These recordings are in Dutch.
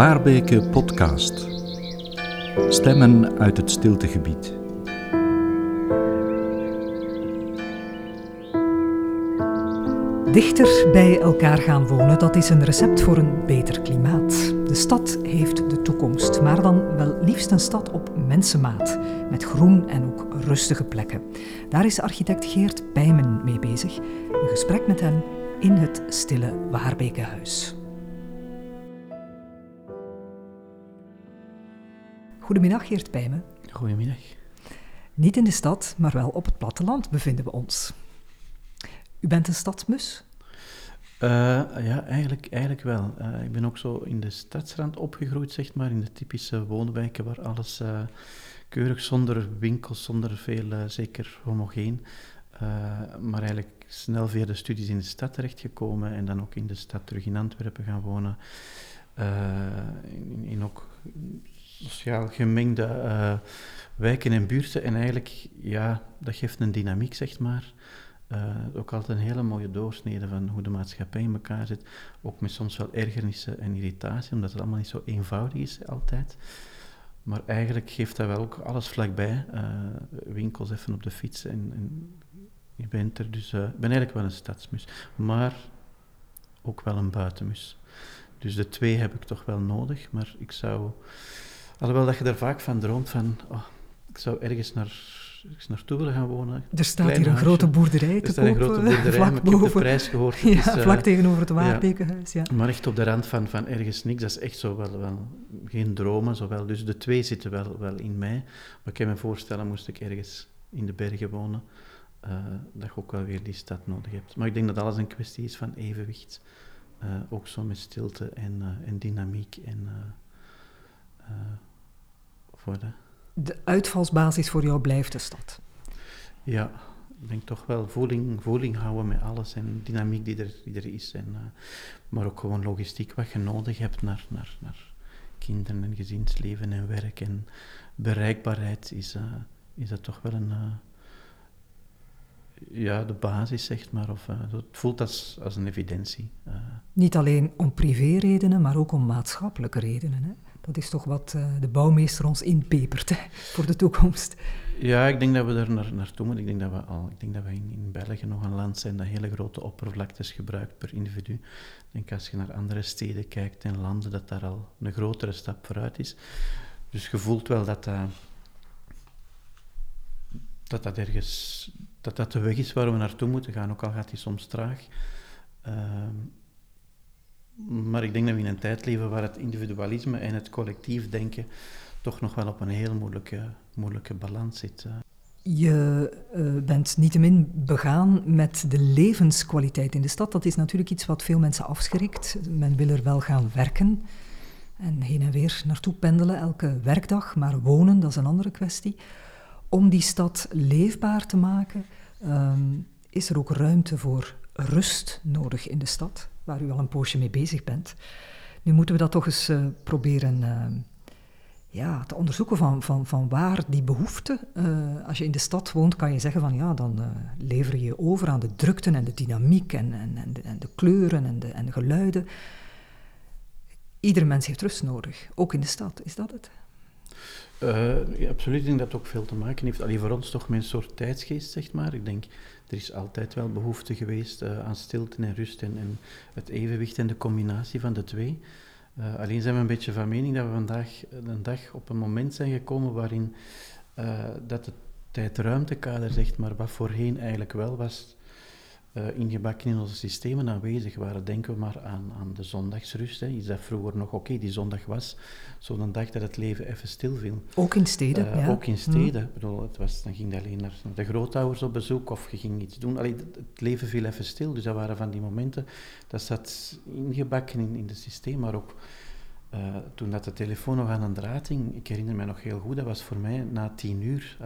Waarbeke Podcast. Stemmen uit het stiltegebied. Dichter bij elkaar gaan wonen, dat is een recept voor een beter klimaat. De stad heeft de toekomst, maar dan wel liefst een stad op mensenmaat, met groen en ook rustige plekken. Daar is architect Geert Pijmen mee bezig. Een gesprek met hem in het stille Waarbekenhuis. Goedemiddag Geert Pijmen. Goedemiddag. Niet in de stad, maar wel op het platteland bevinden we ons. U bent een stadsmus? Uh, ja, eigenlijk, eigenlijk wel. Uh, ik ben ook zo in de stadsrand opgegroeid, zeg maar, in de typische woonwijken waar alles uh, keurig, zonder winkels, zonder veel, zeker homogeen. maar eigenlijk snel via de studies in de stad terechtgekomen en dan ook in de stad terug in Antwerpen gaan wonen. In, in, ook sociaal gemengde wijken en buurten. En eigenlijk, ja, dat geeft een dynamiek, zeg maar. Uh, ook altijd een hele mooie doorsnede van hoe de maatschappij in elkaar zit. Ook met soms wel ergernissen en irritatie, omdat het allemaal niet zo eenvoudig is altijd. Maar eigenlijk geeft dat wel ook alles vlakbij. Uh, winkels even op de fiets en, en je bent er. Dus ik ben eigenlijk wel een stadsmus, maar ook wel een buitenmus. Dus de twee heb ik toch wel nodig, maar ik zou... Alhoewel dat je er vaak van droomt van... Oh, ik zou ergens naar eens naartoe willen gaan wonen. Er staat hier een grote boerderij te koop. Een grote boerderij, vlak ik heb de prijs gehoord. ja, is, uh, vlak tegenover het Waarbekenhuis, ja. Maar echt op de rand van, van ergens niks, dat is echt zo wel, wel geen dromen, zo wel. Dus de twee zitten wel, wel in mij. Maar ik kan me voorstellen, moest ik ergens in de bergen wonen, uh, dat je ook wel weer die stad nodig hebt. Maar ik denk dat alles een kwestie is van evenwicht. Uh, ook zo met stilte en, en dynamiek en... de de uitvalsbasis voor jou blijft de stad. Ja, ik denk toch wel voeling, voeling houden met alles en dynamiek die er, die er is. En, uh, maar ook gewoon logistiek wat je nodig hebt naar, naar, naar kinderen en gezinsleven en werk en bereikbaarheid is, uh, is dat toch wel een... Uh, ja, de basis, zeg maar. Of, het voelt als, als een evidentie. Niet alleen om privéredenen, maar ook om maatschappelijke redenen. Hè? Dat is toch wat uh, de bouwmeester ons inpepert hè, voor de toekomst. Ja, ik denk dat we daar naar, naartoe moeten. Ik denk dat we, al, ik denk dat we in, in België nog een land zijn dat hele grote oppervlaktes gebruikt per individu. Ik denk als je naar andere steden kijkt en landen, dat daar al een grotere stap vooruit is. Dus je voelt wel dat dat, dat, dat ergens dat dat de weg is waar we naartoe moeten gaan, ook al gaat die soms traag. Uh, maar ik denk dat we in een tijd leven waar het individualisme en het collectief denken toch nog wel op een heel moeilijke, moeilijke balans zit. Je uh, bent niettemin begaan met de levenskwaliteit in de stad. Dat is natuurlijk iets wat veel mensen afschrikt. Men wil er wel gaan werken en heen en weer naartoe pendelen elke werkdag, maar wonen, dat is een andere kwestie. Om die stad leefbaar te maken, um, is er ook ruimte voor rust nodig in de stad waar u al een poosje mee bezig bent. Nu moeten we dat toch eens uh, proberen uh, ja, te onderzoeken van, van, van waar die behoefte. Uh, als je in de stad woont, kan je zeggen van ja, dan lever je je over aan de drukte en de dynamiek en, en, en, de, en de kleuren en de, en de geluiden. Ieder mens heeft rust nodig, ook in de stad. Is dat het? Ja, absoluut. Ik denk dat het ook veel te maken heeft. Alleen voor ons toch met een soort tijdsgeest, zeg maar. Ik denk, er is altijd wel behoefte geweest uh, aan stilte en rust en, en, het evenwicht en de combinatie van de twee. Uh, alleen zijn we een beetje van mening dat we vandaag een dag op een moment zijn gekomen waarin dat het tijd-ruimtekader, zeg maar, wat voorheen eigenlijk wel was, uh, ingebakken in onze systemen aanwezig waren. Denken we maar aan, aan de zondagsrust. Hè. Iets dat vroeger nog oké, die zondag was. Zo'n dag dat het leven even stilviel. Ook in steden, uh, ja. Ook in steden. Mm. bedoel, het was, dan ging je alleen naar de grootouders op bezoek of je ging iets doen. Allee, het leven viel even stil. Dus dat waren van die momenten, dat zat ingebakken in, in het systeem, maar ook... Uh, toen dat de telefoon nog aan een draad hing, ik herinner me nog heel goed, dat was voor mij na tien uur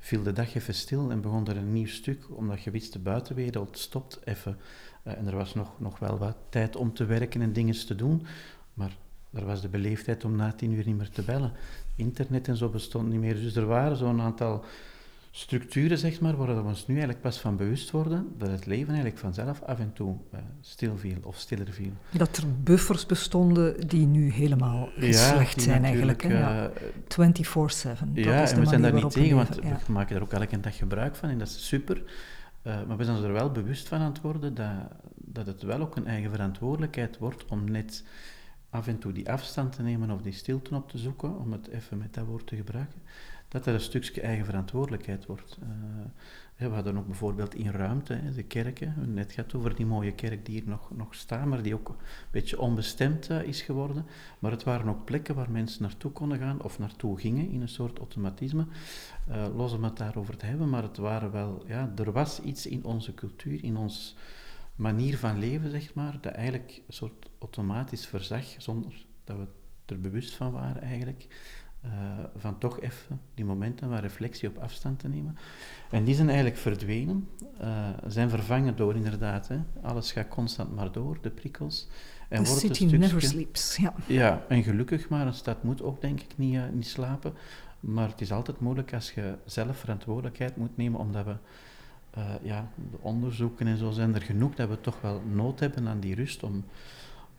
viel de dag even stil en begon er een nieuw stuk, omdat je wist, de buitenwereld stopt even. Uh, en er was nog, nog wel wat tijd om te werken en dingen te doen, maar er was de beleefdheid om na tien uur niet meer te bellen. Internet en zo bestond niet meer, dus er waren zo'n aantal structuren, zeg maar, waar we ons nu eigenlijk pas van bewust worden dat het leven eigenlijk vanzelf af en toe uh, stil viel of stiller viel. Dat er buffers bestonden die nu helemaal slecht zijn eigenlijk. Ja. 24-7. Ja, en we zijn daar niet tegen, want we maken er ook elke dag gebruik van en dat is super. Uh, maar we zijn er wel bewust van aan het worden dat, dat het wel ook een eigen verantwoordelijkheid wordt om net af en toe die afstand te nemen of die stilte op te zoeken, om het even met dat woord te gebruiken, dat er een stukje eigen verantwoordelijkheid wordt. Uh, we hadden ook bijvoorbeeld in ruimte, hè, de kerken, we net gaat over die mooie kerk die hier nog, nog staat, maar die ook een beetje onbestemd uh, is geworden. Maar het waren ook plekken waar mensen naartoe konden gaan of naartoe gingen in een soort automatisme. Uh, los om het daarover te hebben, maar het waren wel, ja, er was iets in onze cultuur, in ons manier van leven, zeg maar, dat eigenlijk een soort automatisch verzag, zonder dat we er bewust van waren eigenlijk. Uh, van toch even die momenten van reflectie op afstand te nemen. En die zijn eigenlijk verdwenen, uh, zijn vervangen door inderdaad, hè, alles gaat constant maar door, de prikkels. En The city never sleeps, ja. Ja, en gelukkig maar, een stad moet ook denk ik niet, uh, niet slapen. Maar het is altijd moeilijk als je zelf verantwoordelijkheid moet nemen, omdat we ja, de onderzoeken en zo zijn er genoeg dat we toch wel nood hebben aan die rust om,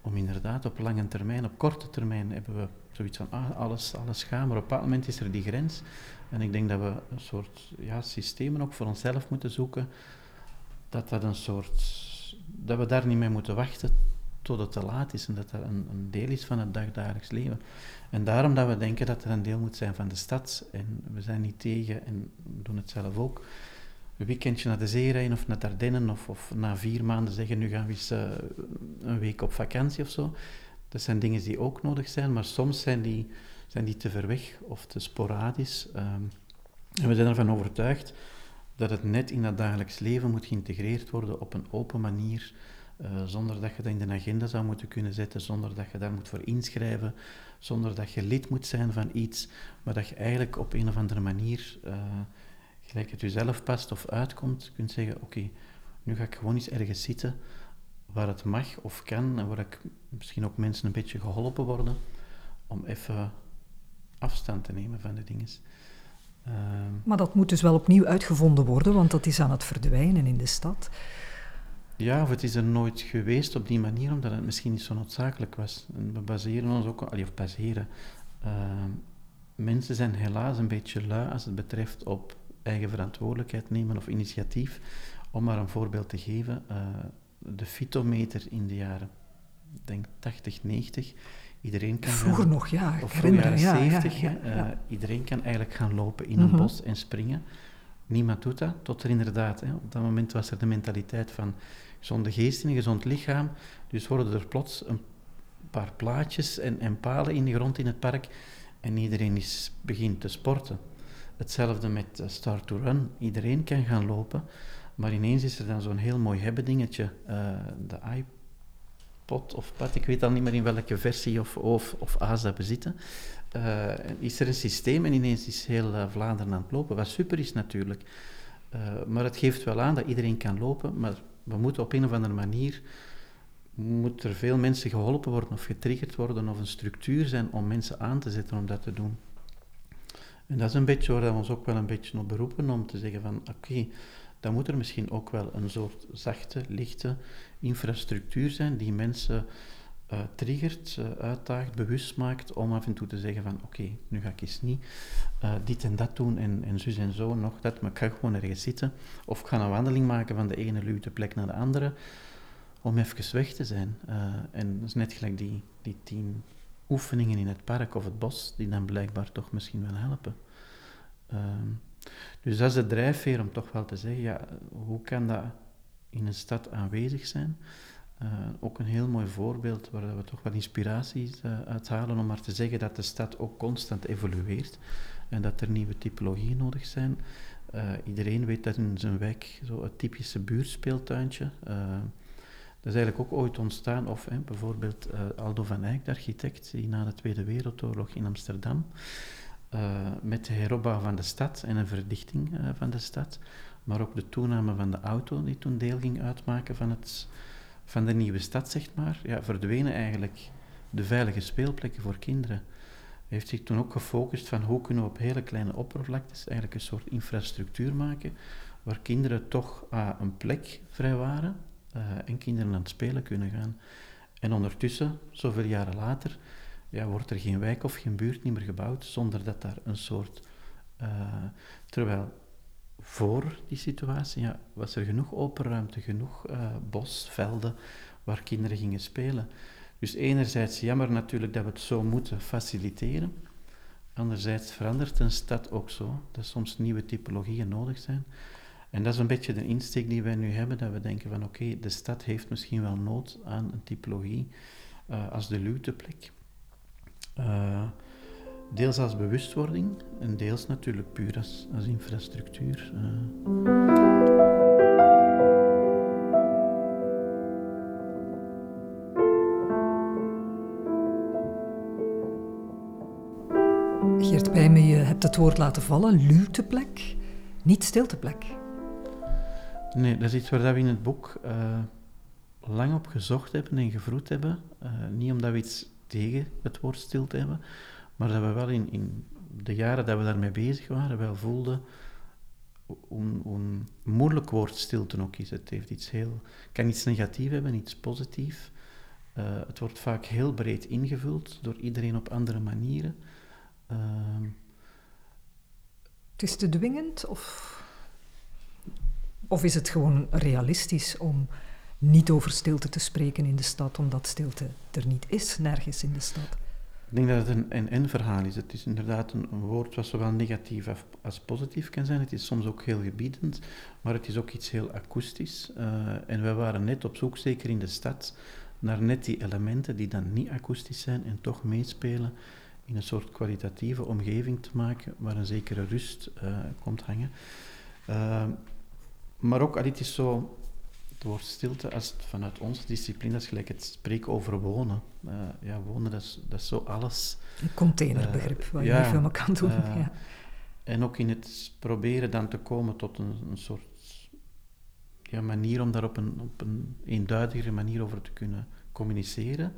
om inderdaad op lange termijn, op korte termijn hebben we zoiets van ah, alles, alles gaan, maar op een bepaald moment is er die grens. En ik denk dat we een soort ja, systemen ook voor onszelf moeten zoeken, dat dat een soort, dat we daar niet mee moeten wachten tot het te laat is en dat dat een, een deel is van het dagdagelijks leven. En daarom dat we denken dat er een deel moet zijn van de stad en we zijn niet tegen en doen het zelf ook een weekendje naar de zee rijden of naar de of, of na vier maanden zeggen nu gaan we eens uh, een week op vakantie of zo. Dat zijn dingen die ook nodig zijn, maar soms zijn die, zijn die te ver weg of te sporadisch. Um, en we zijn ervan overtuigd dat het net in dat dagelijks leven moet geïntegreerd worden op een open manier, uh, zonder dat je dat in de agenda zou moeten kunnen zetten, zonder dat je daar moet voor inschrijven, zonder dat je lid moet zijn van iets, maar dat je eigenlijk op een of andere manier... Uh, gelijk het jezelf past of uitkomt, kunt zeggen, oké, nu ga ik gewoon eens ergens zitten waar het mag of kan en waar ik misschien ook mensen een beetje geholpen worden om even afstand te nemen van de dingen. Uh, maar dat moet dus wel opnieuw uitgevonden worden, want dat is aan het verdwijnen in de stad. Ja, of het is er nooit geweest op die manier, omdat het misschien niet zo noodzakelijk was. En we baseren ons ook, of baseren. Uh, mensen zijn helaas een beetje lui als het betreft op eigen verantwoordelijkheid nemen of initiatief. Om maar een voorbeeld te geven, uh, de fitometer in de jaren, denk 80, 90. Iedereen kan vroeger nog, ja. Of vroeger jaren ja, 70. Ja, ja, uh, iedereen kan eigenlijk gaan lopen in een mm -hmm. bos en springen. Niemand doet dat, tot er inderdaad, hè, op dat moment was er de mentaliteit van gezonde geest in een gezond lichaam. Dus worden er plots een paar plaatjes en, en palen in de grond in het park en iedereen is, begint te sporten. Hetzelfde met eh, Start to Run. Iedereen kan gaan lopen, maar ineens is er dan zo'n heel mooi hebben dingetje. Uh, de iPod of pad, ik weet al niet meer in welke versie of, of, of A's dat bezitten. Uh, is er een systeem en ineens is heel uh, Vlaanderen aan het lopen, wat super is natuurlijk. maar het geeft wel aan dat iedereen kan lopen, maar we moeten op een of andere manier moet er veel mensen geholpen worden of getriggerd worden of een structuur zijn om mensen aan te zetten om dat te doen. En dat is een beetje waar we ons ook wel een beetje op beroepen om te zeggen van oké, dan moet er misschien ook wel een soort zachte, lichte infrastructuur zijn die mensen uh, triggert, uh, uitdaagt, bewust maakt om af en toe te zeggen van oké, nu ga ik eens niet uh, dit en dat doen en, en zus en zo, nog dat, maar ik ga gewoon ergens zitten. Of ik ga een wandeling maken van de ene luwte plek naar de andere, om even weg te zijn. en dat is net gelijk die, die tien oefeningen in het park of het bos, die dan blijkbaar toch misschien wel helpen. Ehm, dus dat is de drijfveer om toch wel te zeggen, ja, hoe kan dat in een stad aanwezig zijn? Uh, ook een heel mooi voorbeeld waar we toch wel inspiraties uh, uithalen om maar te zeggen dat de stad ook constant evolueert en dat er nieuwe typologieën nodig zijn. Uh, iedereen weet dat in zijn wijk zo het typische buurtspeeltuintje dat is eigenlijk ook ooit ontstaan, of hè, bijvoorbeeld Aldo van Eyck, de architect, die na de Tweede Wereldoorlog in Amsterdam, uh, met de heropbouw van de stad en een verdichting uh, van de stad, maar ook de toename van de auto, die toen deel ging uitmaken van, het, van de nieuwe stad, zeg maar, ja, verdwenen eigenlijk de veilige speelplekken voor kinderen. heeft zich toen ook gefocust van hoe kunnen we op hele kleine oppervlaktes eigenlijk een soort infrastructuur maken waar kinderen toch uh, een plek vrijwaren uh, en kinderen aan het spelen kunnen gaan. En ondertussen, zoveel jaren later, ja, wordt er geen wijk of geen buurt niet meer gebouwd zonder dat daar een soort... Uh, terwijl voor die situatie ja, was er genoeg open ruimte, genoeg uh, bos, velden waar kinderen gingen spelen. Dus enerzijds jammer natuurlijk dat we het zo moeten faciliteren. Anderzijds verandert een stad ook zo, dat soms nieuwe typologieën nodig zijn. En dat is een beetje de insteek die wij nu hebben, dat we denken van oké, de stad heeft misschien wel nood aan een typologie uh, als de luwteplek. Uh, deels als bewustwording en deels natuurlijk puur als, als infrastructuur. Uh. Geert Bijmen, je hebt het woord laten vallen, luwteplek, niet stilteplek. Nee, dat is iets waar we in het boek uh, lang op gezocht hebben en gevroed hebben. Uh, niet omdat we iets tegen het woord stilte hebben, maar dat we wel in, in de jaren dat we daarmee bezig waren, wel voelden hoe, moeilijk woord stilte ook is. Het heeft iets heel, kan iets negatief hebben, iets positiefs. Uh, het wordt vaak heel breed ingevuld door iedereen op andere manieren. Uh, het is te dwingend of, of is het gewoon realistisch om niet over stilte te spreken in de stad, omdat stilte er niet is, nergens in de stad? Ik denk dat het een en-en-verhaal is. Het is inderdaad een, woord wat zowel negatief als positief kan zijn. Het is soms ook heel gebiedend, maar het is ook iets heel akoestisch. Uh, en wij waren net op zoek, zeker in de stad, naar net die elementen die dan niet akoestisch zijn en toch meespelen in een soort kwalitatieve omgeving te maken waar een zekere rust uh, komt hangen. Uh, maar ook, dit is zo, het woord stilte, als het vanuit onze discipline, dat is gelijk het spreken over wonen. Uh, ja, wonen, dat is, dat is zo alles. Een containerbegrip, waar je ja, niet veel mee kan doen. ja. En ook in het proberen dan te komen tot een, een soort ja, manier om daar op een, op een eenduidigere manier over te kunnen communiceren.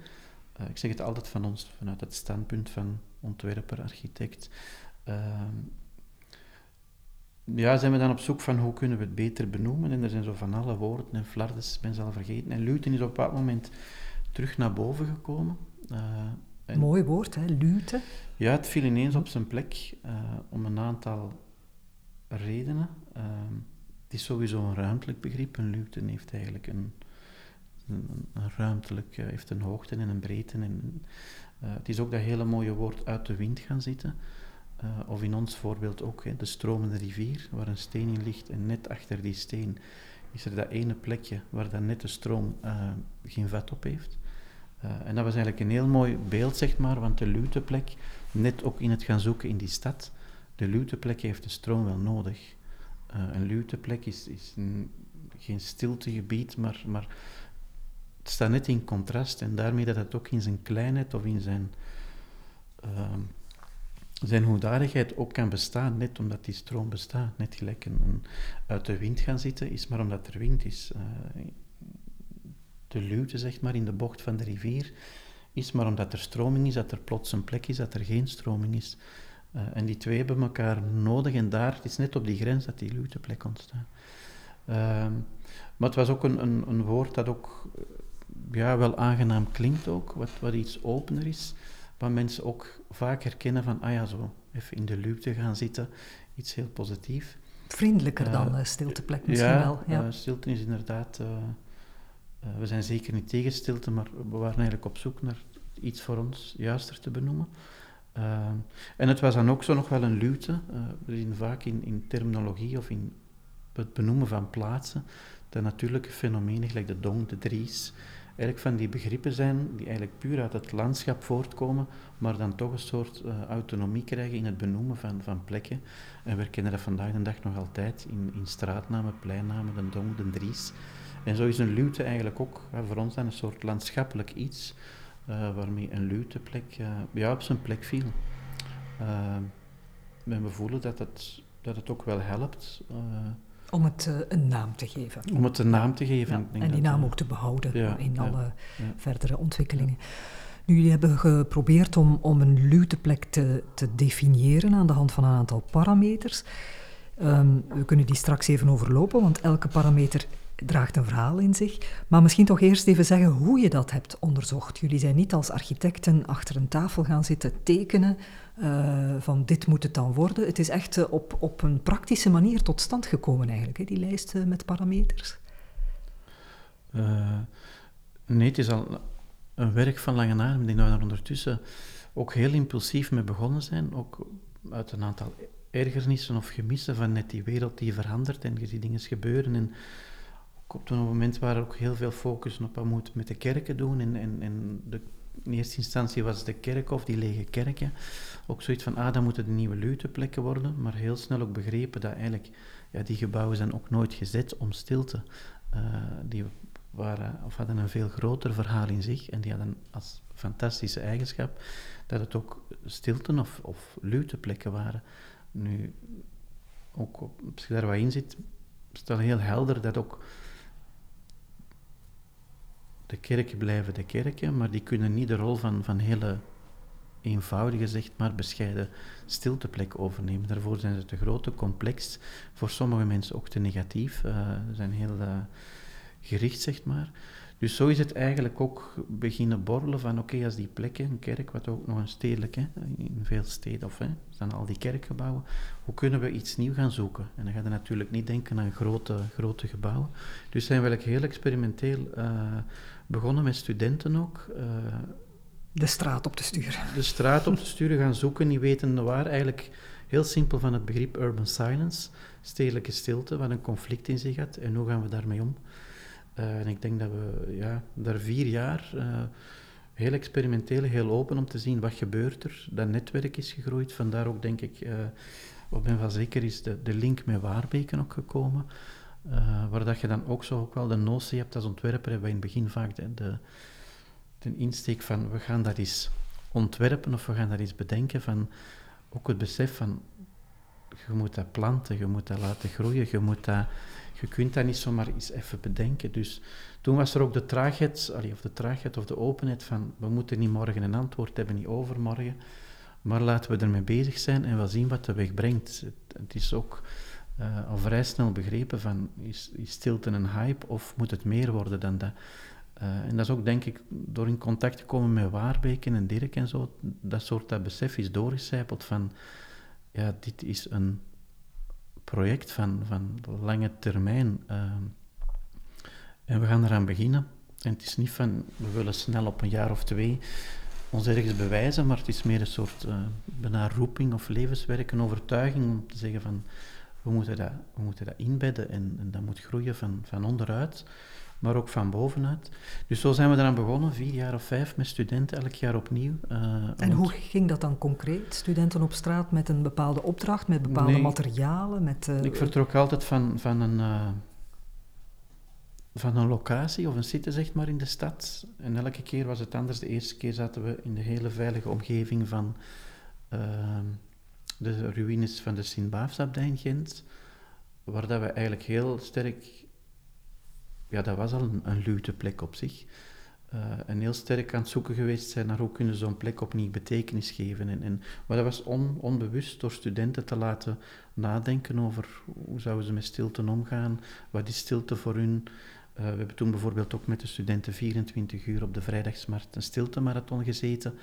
Uh, ik zeg het altijd van ons, vanuit het standpunt van ontwerper, architect. Uh, ja, zijn we dan op zoek van hoe kunnen we het beter benoemen. En er zijn zo van alle woorden, en flardes ben ze al vergeten. En Luten is op dat moment terug naar boven gekomen. Uh, en, Mooi woord, hè, Luten. Ja, het viel ineens op zijn plek om een aantal redenen. het is sowieso een ruimtelijk begrip. Een Luten heeft eigenlijk een een, een ruimtelijk, uh, heeft een hoogte en een breedte. En, het is ook dat hele mooie woord uit de wind gaan zitten. Uh, of in ons voorbeeld ook hè, de stromende rivier, waar een steen in ligt en net achter die steen is er dat ene plekje waar dan net de stroom geen vat op heeft. en dat was eigenlijk een heel mooi beeld, zeg maar, want de luteplek, net ook in het gaan zoeken in die stad, de luteplek heeft de stroom wel nodig. een luteplek is, is een, geen stiltegebied, maar, maar het staat net in contrast en daarmee dat het ook in zijn kleinheid of in zijn, uh, zijn hoedanigheid ook kan bestaan, net omdat die stroom bestaat. Net gelijk een, uit de wind gaan zitten, is maar omdat er wind is. Uh, de luwte, zeg maar, in de bocht van de rivier, is maar omdat er stroming is, dat er plots een plek is, dat er geen stroming is. Uh, en die twee hebben elkaar nodig en daar, het is net op die grens dat die luwteplek ontstaat. Uh, maar het was ook een, een, een woord dat ook ja, wel aangenaam klinkt ook, wat, wat iets opener is, waar mensen ook vaak herkennen van, ah ja, zo even in de luwte gaan zitten, iets heel positief. Vriendelijker dan uh, stilteplek misschien ja, wel. Ja, uh, stilte is inderdaad, uh, we zijn zeker niet tegen stilte, maar we waren eigenlijk op zoek naar iets voor ons juister te benoemen. en het was dan ook zo nog wel een luwte. we zien vaak in, in terminologie of in het benoemen van plaatsen, dat natuurlijke fenomenen, gelijk de dong, de dries, eigenlijk van die begrippen zijn die eigenlijk puur uit het landschap voortkomen, maar dan toch een soort uh, autonomie krijgen in het benoemen van, van plekken. En we kennen dat vandaag de dag nog altijd in, in straatnamen, pleinnamen, de Dong, de Dries. En zo is een luwte eigenlijk ook voor ons dan een soort landschappelijk iets, uh, waarmee een luwteplek uh, ja, op zijn plek viel. en we voelen dat dat het ook wel helpt om het uh, een naam te geven. Om het een naam te geven. Ja, en die naam ook te behouden ja, in alle verdere ontwikkelingen. Nu, jullie hebben geprobeerd om, om een luteplek te, te definiëren aan de hand van een aantal parameters. Ehm, we kunnen die straks even overlopen, want elke parameter draagt een verhaal in zich. Maar misschien toch eerst even zeggen hoe je dat hebt onderzocht. Jullie zijn niet als architecten achter een tafel gaan zitten tekenen uh, van dit moet het dan worden. Het is echt uh, op, op een praktische manier tot stand gekomen eigenlijk, hè, die lijst uh, met parameters. nee, het is al een werk van lange adem. Dat we er ondertussen ook heel impulsief mee begonnen zijn. Ook uit een aantal ergernissen of gemissen van net die wereld die verandert en je ziet dingen gebeuren. En op een moment waar ook heel veel focus op wat moet met de kerken doen. En, en, de, in eerste instantie was de kerk of die lege kerken ook zoiets van, ah, dan moeten de nieuwe luteplekken worden. Maar heel snel ook begrepen dat eigenlijk, ja, die gebouwen zijn ook nooit gezet om stilte. Uh, die waren, of hadden een veel groter verhaal in zich en die hadden als fantastische eigenschap dat het ook stilten of, of luteplekken waren. Nu, ook als je daar wat in zit, is het heel helder dat ook de kerken blijven de kerken, maar die kunnen niet de rol van, van hele eenvoudige, zeg maar, bescheiden stilteplek overnemen. Daarvoor zijn ze te groot, te complex, voor sommige mensen ook te negatief. Uh, ze zijn heel uh, gericht, zeg maar. Dus zo is het eigenlijk ook beginnen borrelen van oké, als die plekken, een kerk, wat ook nog een stedelijk, hè, in veel steden of hè, staan al die kerkgebouwen, hoe kunnen we iets nieuws gaan zoeken? En dan ga je natuurlijk niet denken aan grote, grote gebouwen. Dus zijn we eigenlijk heel experimenteel uh, begonnen met studenten ook. Uh, de straat op te sturen. De straat op te sturen, gaan zoeken, niet weten waar. Eigenlijk heel simpel van het begrip urban silence, stedelijke stilte, wat een conflict in zich had. En hoe gaan we daarmee om? Uh, en ik denk dat we ja, daar vier jaar uh, heel experimenteel, heel open om te zien wat gebeurt er. Dat netwerk is gegroeid. Vandaar ook, denk ik, uh, wat ben van zeker is de, de link met Waarbeken ook gekomen. waar dat je dan ook zo ook wel de notie hebt als ontwerper, hebben we in het begin vaak de, de, de insteek van we gaan dat eens ontwerpen of we gaan dat eens bedenken van ook het besef van je moet dat planten, je moet dat laten groeien, je moet dat je kunt dat niet zomaar eens even bedenken. Dus toen was er ook de traagheid, of de traagheid of de openheid van, we moeten niet morgen een antwoord hebben, niet overmorgen, maar laten we ermee bezig zijn en wel zien wat de weg brengt. Het, is ook uh, al vrij snel begrepen van, is, is stilte een hype of moet het meer worden dan dat? Uh, en dat is ook, denk ik, door in contact te komen met Waarbeken en Dirk en zo, dat soort dat besef is doorgecijpeld van, ja, dit is een project van, van lange termijn. Uh, en we gaan eraan beginnen. En het is niet van, we willen snel op een jaar of twee ons ergens bewijzen, maar het is meer een soort uh, bijna roeping of levenswerk, een overtuiging om te zeggen van, we moeten dat, we moeten dat inbedden en, en dat moet groeien van, van onderuit maar ook van bovenuit. Dus zo zijn we eraan begonnen, vier jaar of vijf, met studenten elk jaar opnieuw. Uh, en hoe ging dat dan concreet? Studenten op straat met een bepaalde opdracht, met bepaalde materialen? Met, uh, ik vertrok altijd van, van, een, uh, van een locatie of een site, zeg maar, in de stad. En elke keer was het anders. De eerste keer zaten we in de hele veilige omgeving van de ruïnes van de Sint-Baafsabdij in Gent, waar dat we eigenlijk heel sterk ja, dat was al een, een plek op zich. Uh, en heel sterk aan het zoeken geweest zijn naar hoe kunnen zo'n plek opnieuw betekenis geven. En, en, maar dat was on, onbewust door studenten te laten nadenken over hoe zouden ze met stilte omgaan, wat is stilte voor hun. Uh, we hebben toen bijvoorbeeld ook met de studenten 24 uur op de vrijdagsmarkt een stilte-marathon gezeten.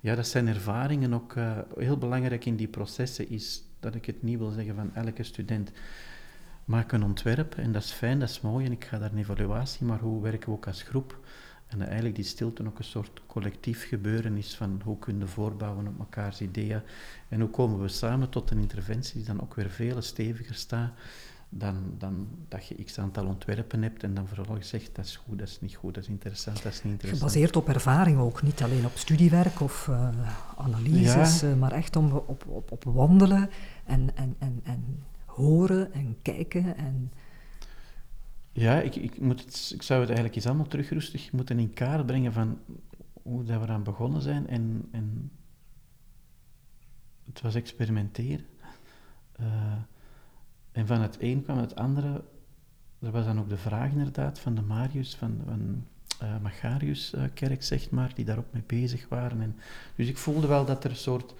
Ja, dat zijn ervaringen ook uh, heel belangrijk in die processen is dat ik het niet wil zeggen van elke student maak een ontwerp en dat is fijn, dat is mooi en ik ga daar een evaluatie, maar hoe werken we ook als groep? En dat eigenlijk die stilte ook een soort collectief gebeuren is van hoe kunnen we voorbouwen op mekaars ideeën en hoe komen we samen tot een interventie die dan ook weer veel steviger staat dan, dan dat je x aantal ontwerpen hebt en dan vervolgens zegt dat is goed, dat is niet goed, dat is interessant, dat is niet interessant. Gebaseerd op ervaring ook, niet alleen op studiewerk of uh, analyses, ja. uh, maar echt om, op, op, op wandelen en, en, en, en horen en kijken en... Ja, ik, ik, moet het, ik zou het eigenlijk eens allemaal terug rustig moeten in kaart brengen van hoe dat we aan begonnen zijn. En, en het was experimenteren. Uh, en van het een kwam het andere. Er was dan ook de vraag inderdaad van de Marius, van, van uh, Magariuskerk, zeg maar, die daarop mee bezig waren. En, dus ik voelde wel dat er een soort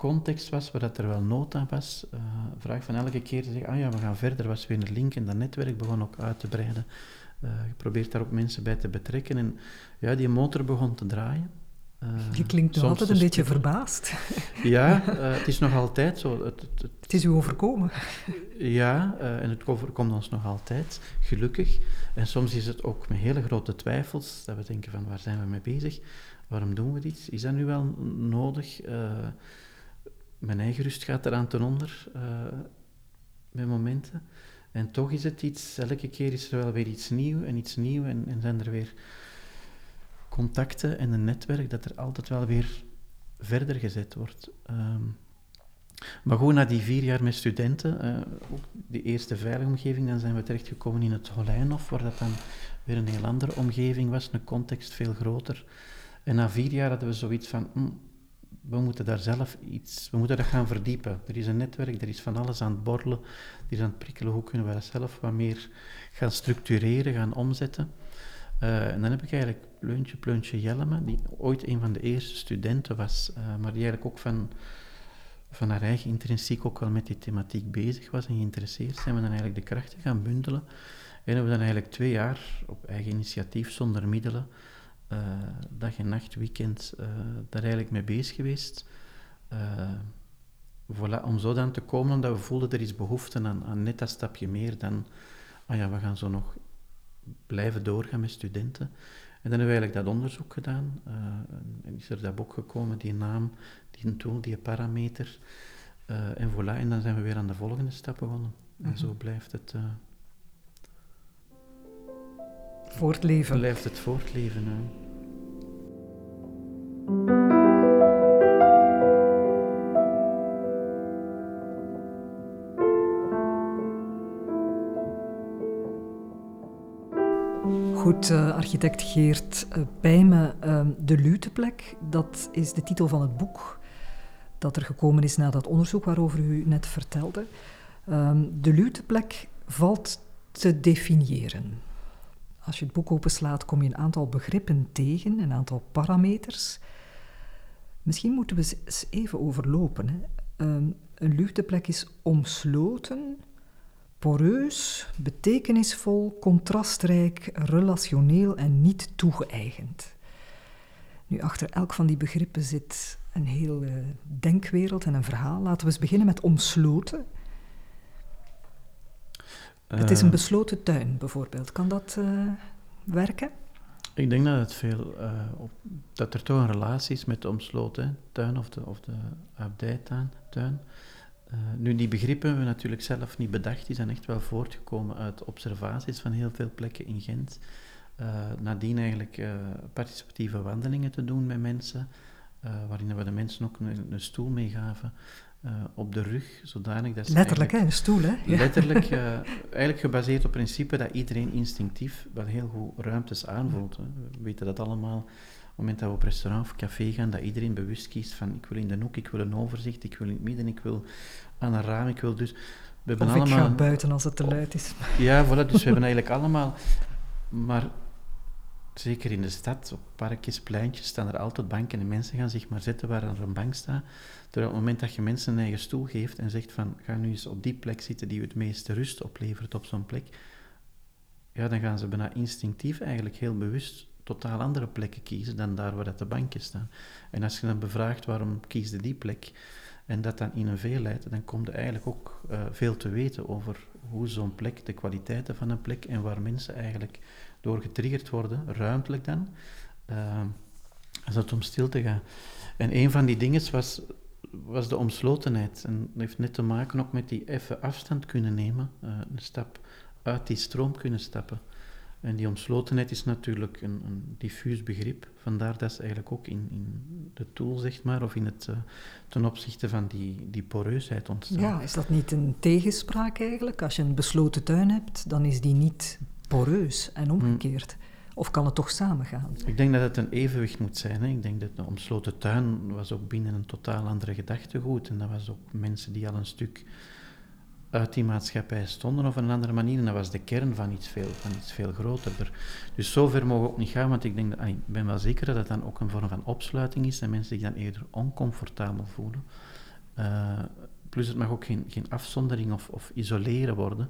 context was waar dat er wel nood aan was. vraag van elke keer te zeggen, ah ja, we gaan verder, was weer een link en dat netwerk begon ook uit te breiden. je probeert daar ook mensen bij te betrekken en ja, die motor begon te draaien. Uh, je klinkt nog altijd een beetje verbaasd. Ja, uh, het is nog altijd zo. Het, het, het is u overkomen. Ja, uh, en het overkomt ons nog altijd, gelukkig. En soms is het ook met hele grote twijfels, dat we denken van waar zijn we mee bezig? Waarom doen we dit? Is dat nu wel nodig? Mijn eigen rust gaat eraan ten onder, met momenten. En toch is het iets, elke keer is er wel weer iets nieuws en iets nieuws en, en zijn er weer contacten en een netwerk dat er altijd wel weer verder gezet wordt. Ehm, maar gewoon na die vier jaar met studenten, uh, ook die eerste veilige omgeving, dan zijn we terechtgekomen in het Holijnhof, waar dat dan weer een heel andere omgeving was, een context veel groter. En na vier jaar hadden we zoiets van, hm, we moeten daar zelf iets, we moeten dat gaan verdiepen. Er is een netwerk, er is van alles aan het borrelen, er is aan het prikkelen, hoe kunnen we dat zelf wat meer gaan structureren, gaan omzetten. Uh, en dan heb ik eigenlijk Pleuntje Pleuntje Jellema, die ooit een van de eerste studenten was, uh, maar die eigenlijk ook van, van haar eigen intrinsiek ook wel met die thematiek bezig was en geïnteresseerd, zijn we dan eigenlijk de krachten gaan bundelen. En hebben we dan eigenlijk twee jaar op eigen initiatief, zonder middelen, uh, dag en nacht, weekend, daar eigenlijk mee bezig geweest. Voilà, om zo dan te komen, omdat we voelden er is behoefte aan, aan net dat stapje meer dan, ah ja, we gaan zo nog blijven doorgaan met studenten. En dan hebben we eigenlijk dat onderzoek gedaan. Uh, en is er dat boek gekomen, die naam, die tool, die parameter. Uh, en voilà, en dan zijn we weer aan de volgende stap begonnen. En mhm. zo blijft het... Uh, voortleven. Blijft het voortleven. Goed, uh, architect Geert uh, Pijmen, uh, De Luteplek, dat is de titel van het boek dat er gekomen is na dat onderzoek waarover u net vertelde. Ehm, de Luteplek valt te definiëren. Als je het boek openslaat, kom je een aantal begrippen tegen, een aantal parameters. Misschien moeten we eens even overlopen. Hè. Um, een luteplek is omsloten poreus, betekenisvol, contrastrijk, relationeel en niet toegeëigend. Nu, achter elk van die begrippen zit een hele denkwereld en een verhaal. Laten we eens beginnen met omsloten. Het is een eh. besloten tuin, bijvoorbeeld. Kan dat uh, werken? Ik denk dat, het veel, uh, op, dat er toch een relatie is met de omsloten tuin of de, of de abdijtuin. Tuin. Uh, nu, die begrippen hebben we natuurlijk zelf niet bedacht. Die zijn echt wel voortgekomen uit observaties van heel veel plekken in Gent. Uh, nadien eigenlijk participatieve wandelingen te doen met mensen, waarin we de mensen ook een, een stoel meegaven op de rug, zodanig dat ze Letterlijk, hè, een stoel, hè? Letterlijk, eigenlijk gebaseerd op het principe dat iedereen instinctief wel heel goed ruimtes aanvoelt. Hè. We weten dat allemaal het moment dat we op restaurant of café gaan, dat iedereen bewust kiest van ik wil in de hoek, ik wil een overzicht, ik wil in het midden, ik wil aan een raam, ik wil dus... We hebben of allemaal... ik ga buiten als het te luid is. Ja, voilà, dus we hebben eigenlijk allemaal... Maar zeker in de stad, op parkjes, pleintjes, staan er altijd banken en mensen gaan zich maar zitten waar er een bank staat. Terwijl op het moment dat je mensen een eigen stoel geeft en zegt van ga nu eens op die plek zitten die u het meeste rust oplevert op zo'n plek, ja, dan gaan ze bijna instinctief eigenlijk heel bewust totaal andere plekken kiezen dan daar waar dat de bankjes staan. En als je dan bevraagt waarom kiesde die plek en dat dan in een veel leidt, dan komt er eigenlijk ook uh, veel te weten over hoe zo'n plek, de kwaliteiten van een plek en waar mensen eigenlijk door getriggerd worden, ruimtelijk dan, als het om stil te gaan. En een van die dingen was, was de omslotenheid. En dat heeft net te maken ook met die even afstand kunnen nemen, uh, een stap uit die stroom kunnen stappen. En die omslotenheid is natuurlijk een, een diffuus begrip. Vandaar dat ze eigenlijk ook in, in de tool, zeg maar, of in het, uh, ten opzichte van die, die poreusheid ontstaan. Ja, is dat niet een tegenspraak eigenlijk? Als je een besloten tuin hebt, dan is die niet poreus en omgekeerd. Of kan het toch samengaan? Ik denk dat het een evenwicht moet zijn. Hè. Ik denk dat de omsloten tuin was ook binnen een totaal andere gedachtegoed. En dat was ook mensen die al een stuk uit die maatschappij stonden op een andere manier. En dat was de kern van iets veel, van iets veel groter. Dus zover mogen we ook niet gaan, want ik denk dat, ik ben wel zeker dat het dan ook een vorm van opsluiting is en mensen zich dan eerder oncomfortabel voelen. Uh, plus het mag ook geen, geen afzondering of, of isoleren worden.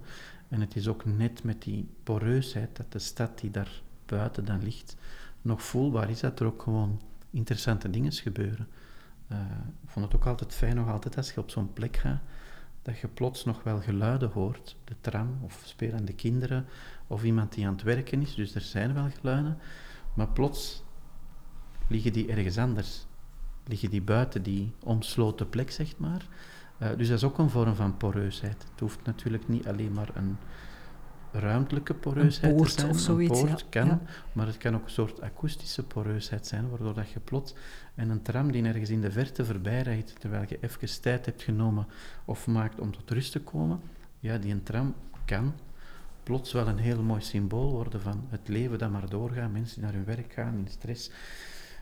En het is ook net met die poreusheid dat de stad die daar buiten dan ligt, nog voelbaar is dat er ook gewoon interessante dingen gebeuren. Uh, ik vond het ook altijd fijn, nog altijd als je op zo'n plek gaat, dat je plots nog wel geluiden hoort. De tram of spelende kinderen of iemand die aan het werken is. Dus er zijn wel geluiden. Maar plots liggen die ergens anders. Liggen die buiten die omsloten plek, zeg maar. Uh, dus dat is ook een vorm van poreusheid. Het hoeft natuurlijk niet alleen maar een ruimtelijke poreusheid poort te zijn. Of zoiets, een poort ja. kan, ja. maar het kan ook een soort akoestische poreusheid zijn, waardoor dat je plots en een tram die ergens in de verte voorbij rijdt, terwijl je even tijd hebt genomen of maakt om tot rust te komen, ja, die een tram kan plots wel een heel mooi symbool worden van het leven dat maar doorgaat, mensen die naar hun werk gaan in stress.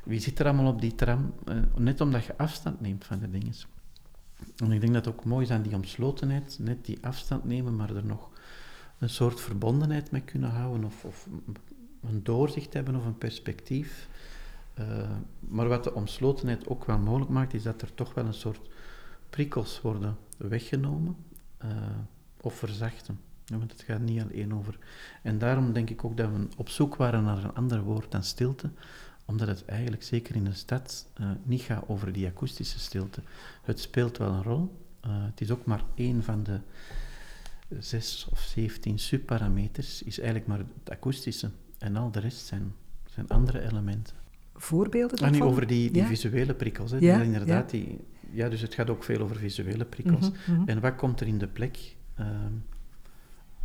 Wie zit er allemaal op die tram? Uh, net omdat je afstand neemt van de dingen. En ik denk dat het ook mooi is aan die omslotenheid, net die afstand nemen, maar er nog een soort verbondenheid mee kunnen houden, of, of een doorzicht hebben of een perspectief. Uh, maar wat de omslotenheid ook wel mogelijk maakt, is dat er toch wel een soort prikkels worden weggenomen uh, of verzachten. Ja, want het gaat niet alleen over. En daarom denk ik ook dat we op zoek waren naar een ander woord dan stilte, omdat het eigenlijk zeker in een stad uh, niet gaat over die akoestische stilte. Het speelt wel een rol. het is ook maar één van de zes of zeventien subparameters, is eigenlijk maar het akoestische. En al de rest zijn, zijn andere elementen. Voorbeelden Ah, daarvan? niet over die, die Ja. visuele prikkels. Hè. Ja, Ja, inderdaad, Die, ja, dus het gaat ook veel over visuele prikkels. Mhm, mhm. En wat komt er in de plek ehm,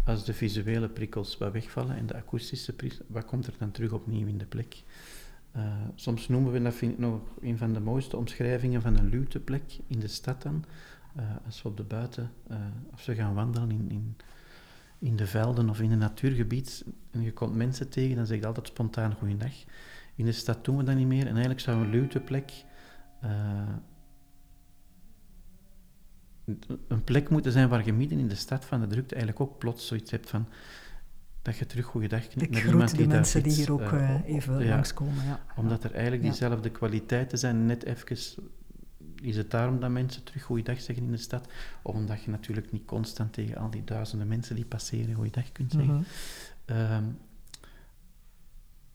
als de visuele prikkels wat wegvallen en de akoestische prikkels, wat komt er dan terug opnieuw in de plek? Eh, soms noemen we dat, vind ik nog een van de mooiste omschrijvingen van een luwteplek in de stad dan. Eh, als we op de buiten, als we gaan wandelen in, in, in de velden of in een natuurgebied en je komt mensen tegen, dan zeg je altijd spontaan goeiedag. In de stad doen we dat niet meer en eigenlijk zou een luwteplek uh, een plek moeten zijn waar je midden in de stad van de drukte eigenlijk ook plots zoiets hebt van dat je terug goeiedag knikt groet iemand die die daar mensen die hier ook eh, eh, even ja. langskomen. Ja. Omdat er eigenlijk Ja. diezelfde kwaliteiten zijn, net even is het daarom dat mensen terug goeiedag zeggen in de stad? Of omdat je natuurlijk niet constant tegen al die duizenden mensen die passeren goeiedag kunt zeggen. Ehm,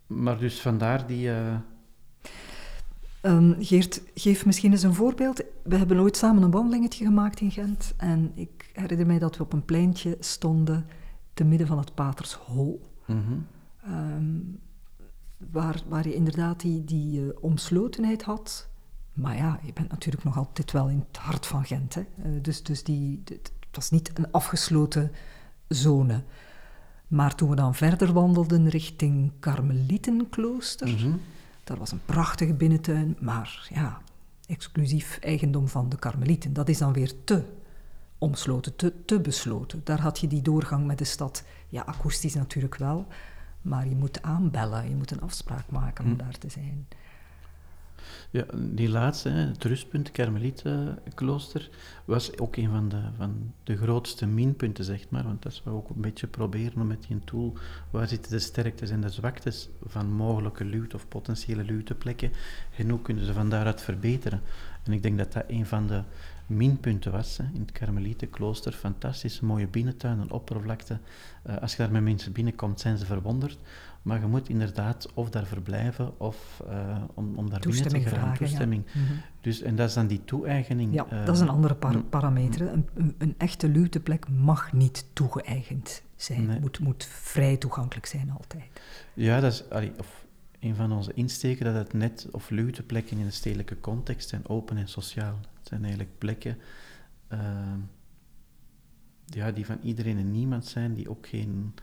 maar dus vandaar die... eh, Ehm, Geert, geef misschien eens een voorbeeld. We hebben ooit samen een wandelingetje gemaakt in Gent. En ik herinner mij dat we op een pleintje stonden te midden van het Patershol. mhm. Ehm, waar, waar je inderdaad die, die eh, omslotenheid had. Maar ja, je bent natuurlijk nog altijd wel in het hart van Gent. Hè? Eh, dus dus die, het was niet een afgesloten zone. Maar toen we dan verder wandelden richting Karmelietenklooster, Mhm. daar was een prachtige binnentuin, maar ja, exclusief eigendom van de Karmelieten. Dat is dan weer te omsloten, te, te besloten. Daar had je die doorgang met de stad. Ja, akoestisch natuurlijk wel, maar je moet aanbellen, je moet een afspraak maken om Hm. daar te zijn. Ja, die laatste, het rustpunt, Karmelietenklooster, was ook een van de, van de grootste minpunten, zeg maar. Want dat is wat we ook een beetje proberen met die tool, waar zitten de sterktes en de zwaktes van mogelijke luwte of potentiële luwteplekken en hoe kunnen ze van daaruit verbeteren. En ik denk dat dat een van de minpunten was hè, in het Karmelietenklooster. Fantastische mooie binnentuin, een oppervlakte. Eh, als je daar met mensen binnenkomt, zijn ze verwonderd. Maar je moet inderdaad of daar verblijven of eh, om, om daar Toestemming binnen te gaan. vragen. ja. Toestemming. Mhm. Dus, en dat is dan die toe-eigening. Ja, eh, dat is een andere par- parameter. Een, een, een echte luwteplek mag niet toegeëigend zijn. Nee. Moet, moet vrij toegankelijk zijn altijd. Ja, dat is allee, of een van onze insteken dat het net of luwteplekken in een stedelijke context zijn open en sociaal. Het zijn eigenlijk plekken eh, ja, die van iedereen en niemand zijn, die ook geen,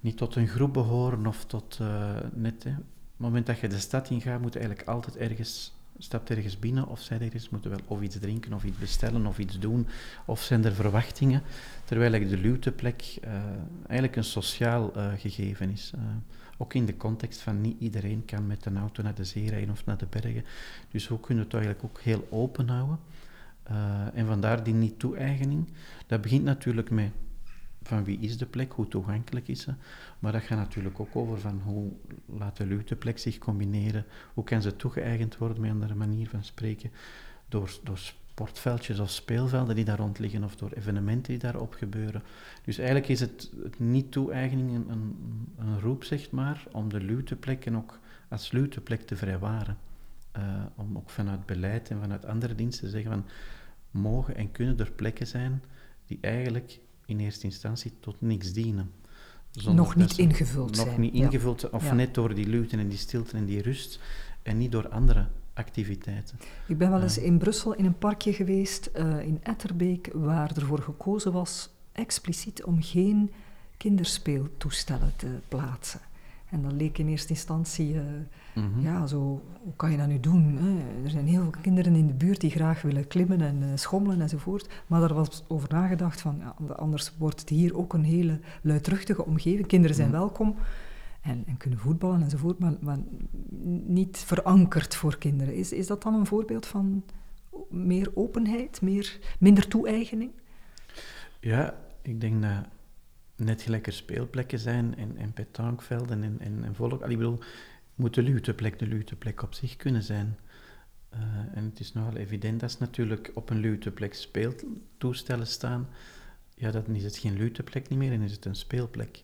niet tot een groep behoren of tot eh, net. Hè. Op het moment dat je de stad ingaat, moet je eigenlijk altijd ergens, stapt ergens binnen of zij ergens moeten wel of iets drinken of iets bestellen of iets doen of zijn er verwachtingen. Terwijl de luwteplek eh eigenlijk een sociaal eh, gegeven is. Ook in de context van niet iedereen kan met een auto naar de zee rijden of naar de bergen. Dus hoe kunnen we het eigenlijk ook heel open houden? Eh, en vandaar die niet-toe-eigening. Dat begint natuurlijk met van wie is de plek, hoe toegankelijk is ze. Maar dat gaat natuurlijk ook over van hoe laat de luwteplek zich combineren, hoe kan ze toegeëigend worden, met een andere manier van spreken, door, door sportveldjes of speelvelden die daar rond liggen of door evenementen die daarop gebeuren. Dus eigenlijk is het, het niet toe-eigening een, een, een, roep, zeg maar, om de luwteplekken ook als luwteplek te vrijwaren. Uh, om ook vanuit beleid en vanuit andere diensten te zeggen van mogen en kunnen er plekken zijn die eigenlijk in eerste instantie tot niks dienen. nog niet ingevuld zijn. Nog niet ingevuld of net door die luwte en die stilte en die rust, en niet door andere activiteiten. Ik ben wel eens in Brussel in een parkje geweest, uh, in Etterbeek, waar ervoor gekozen was expliciet om geen kinderspeeltoestellen te plaatsen. En dat leek in eerste instantie, uh, ja, zo, hoe kan je dat nu doen? Hè? Er zijn heel veel kinderen in de buurt die graag willen klimmen en uh, schommelen enzovoort. Maar daar was over nagedacht van, ja, anders wordt het hier ook een hele luidruchtige omgeving. Kinderen zijn mhm. welkom en, en, kunnen voetballen enzovoort, maar, maar niet verankerd voor kinderen. Is, is dat dan een voorbeeld van meer openheid, meer, minder toe-eigening? Ja, ik denk dat net er speelplekken zijn en, en petankvelden en, en, en volk. Ik bedoel, moet de luwteplek de luwteplek op zich kunnen zijn. Uh, en het is nogal evident dat natuurlijk op een luwteplek speeltoestellen staan. Ja, dan is het geen luwteplek niet meer en is het een speelplek.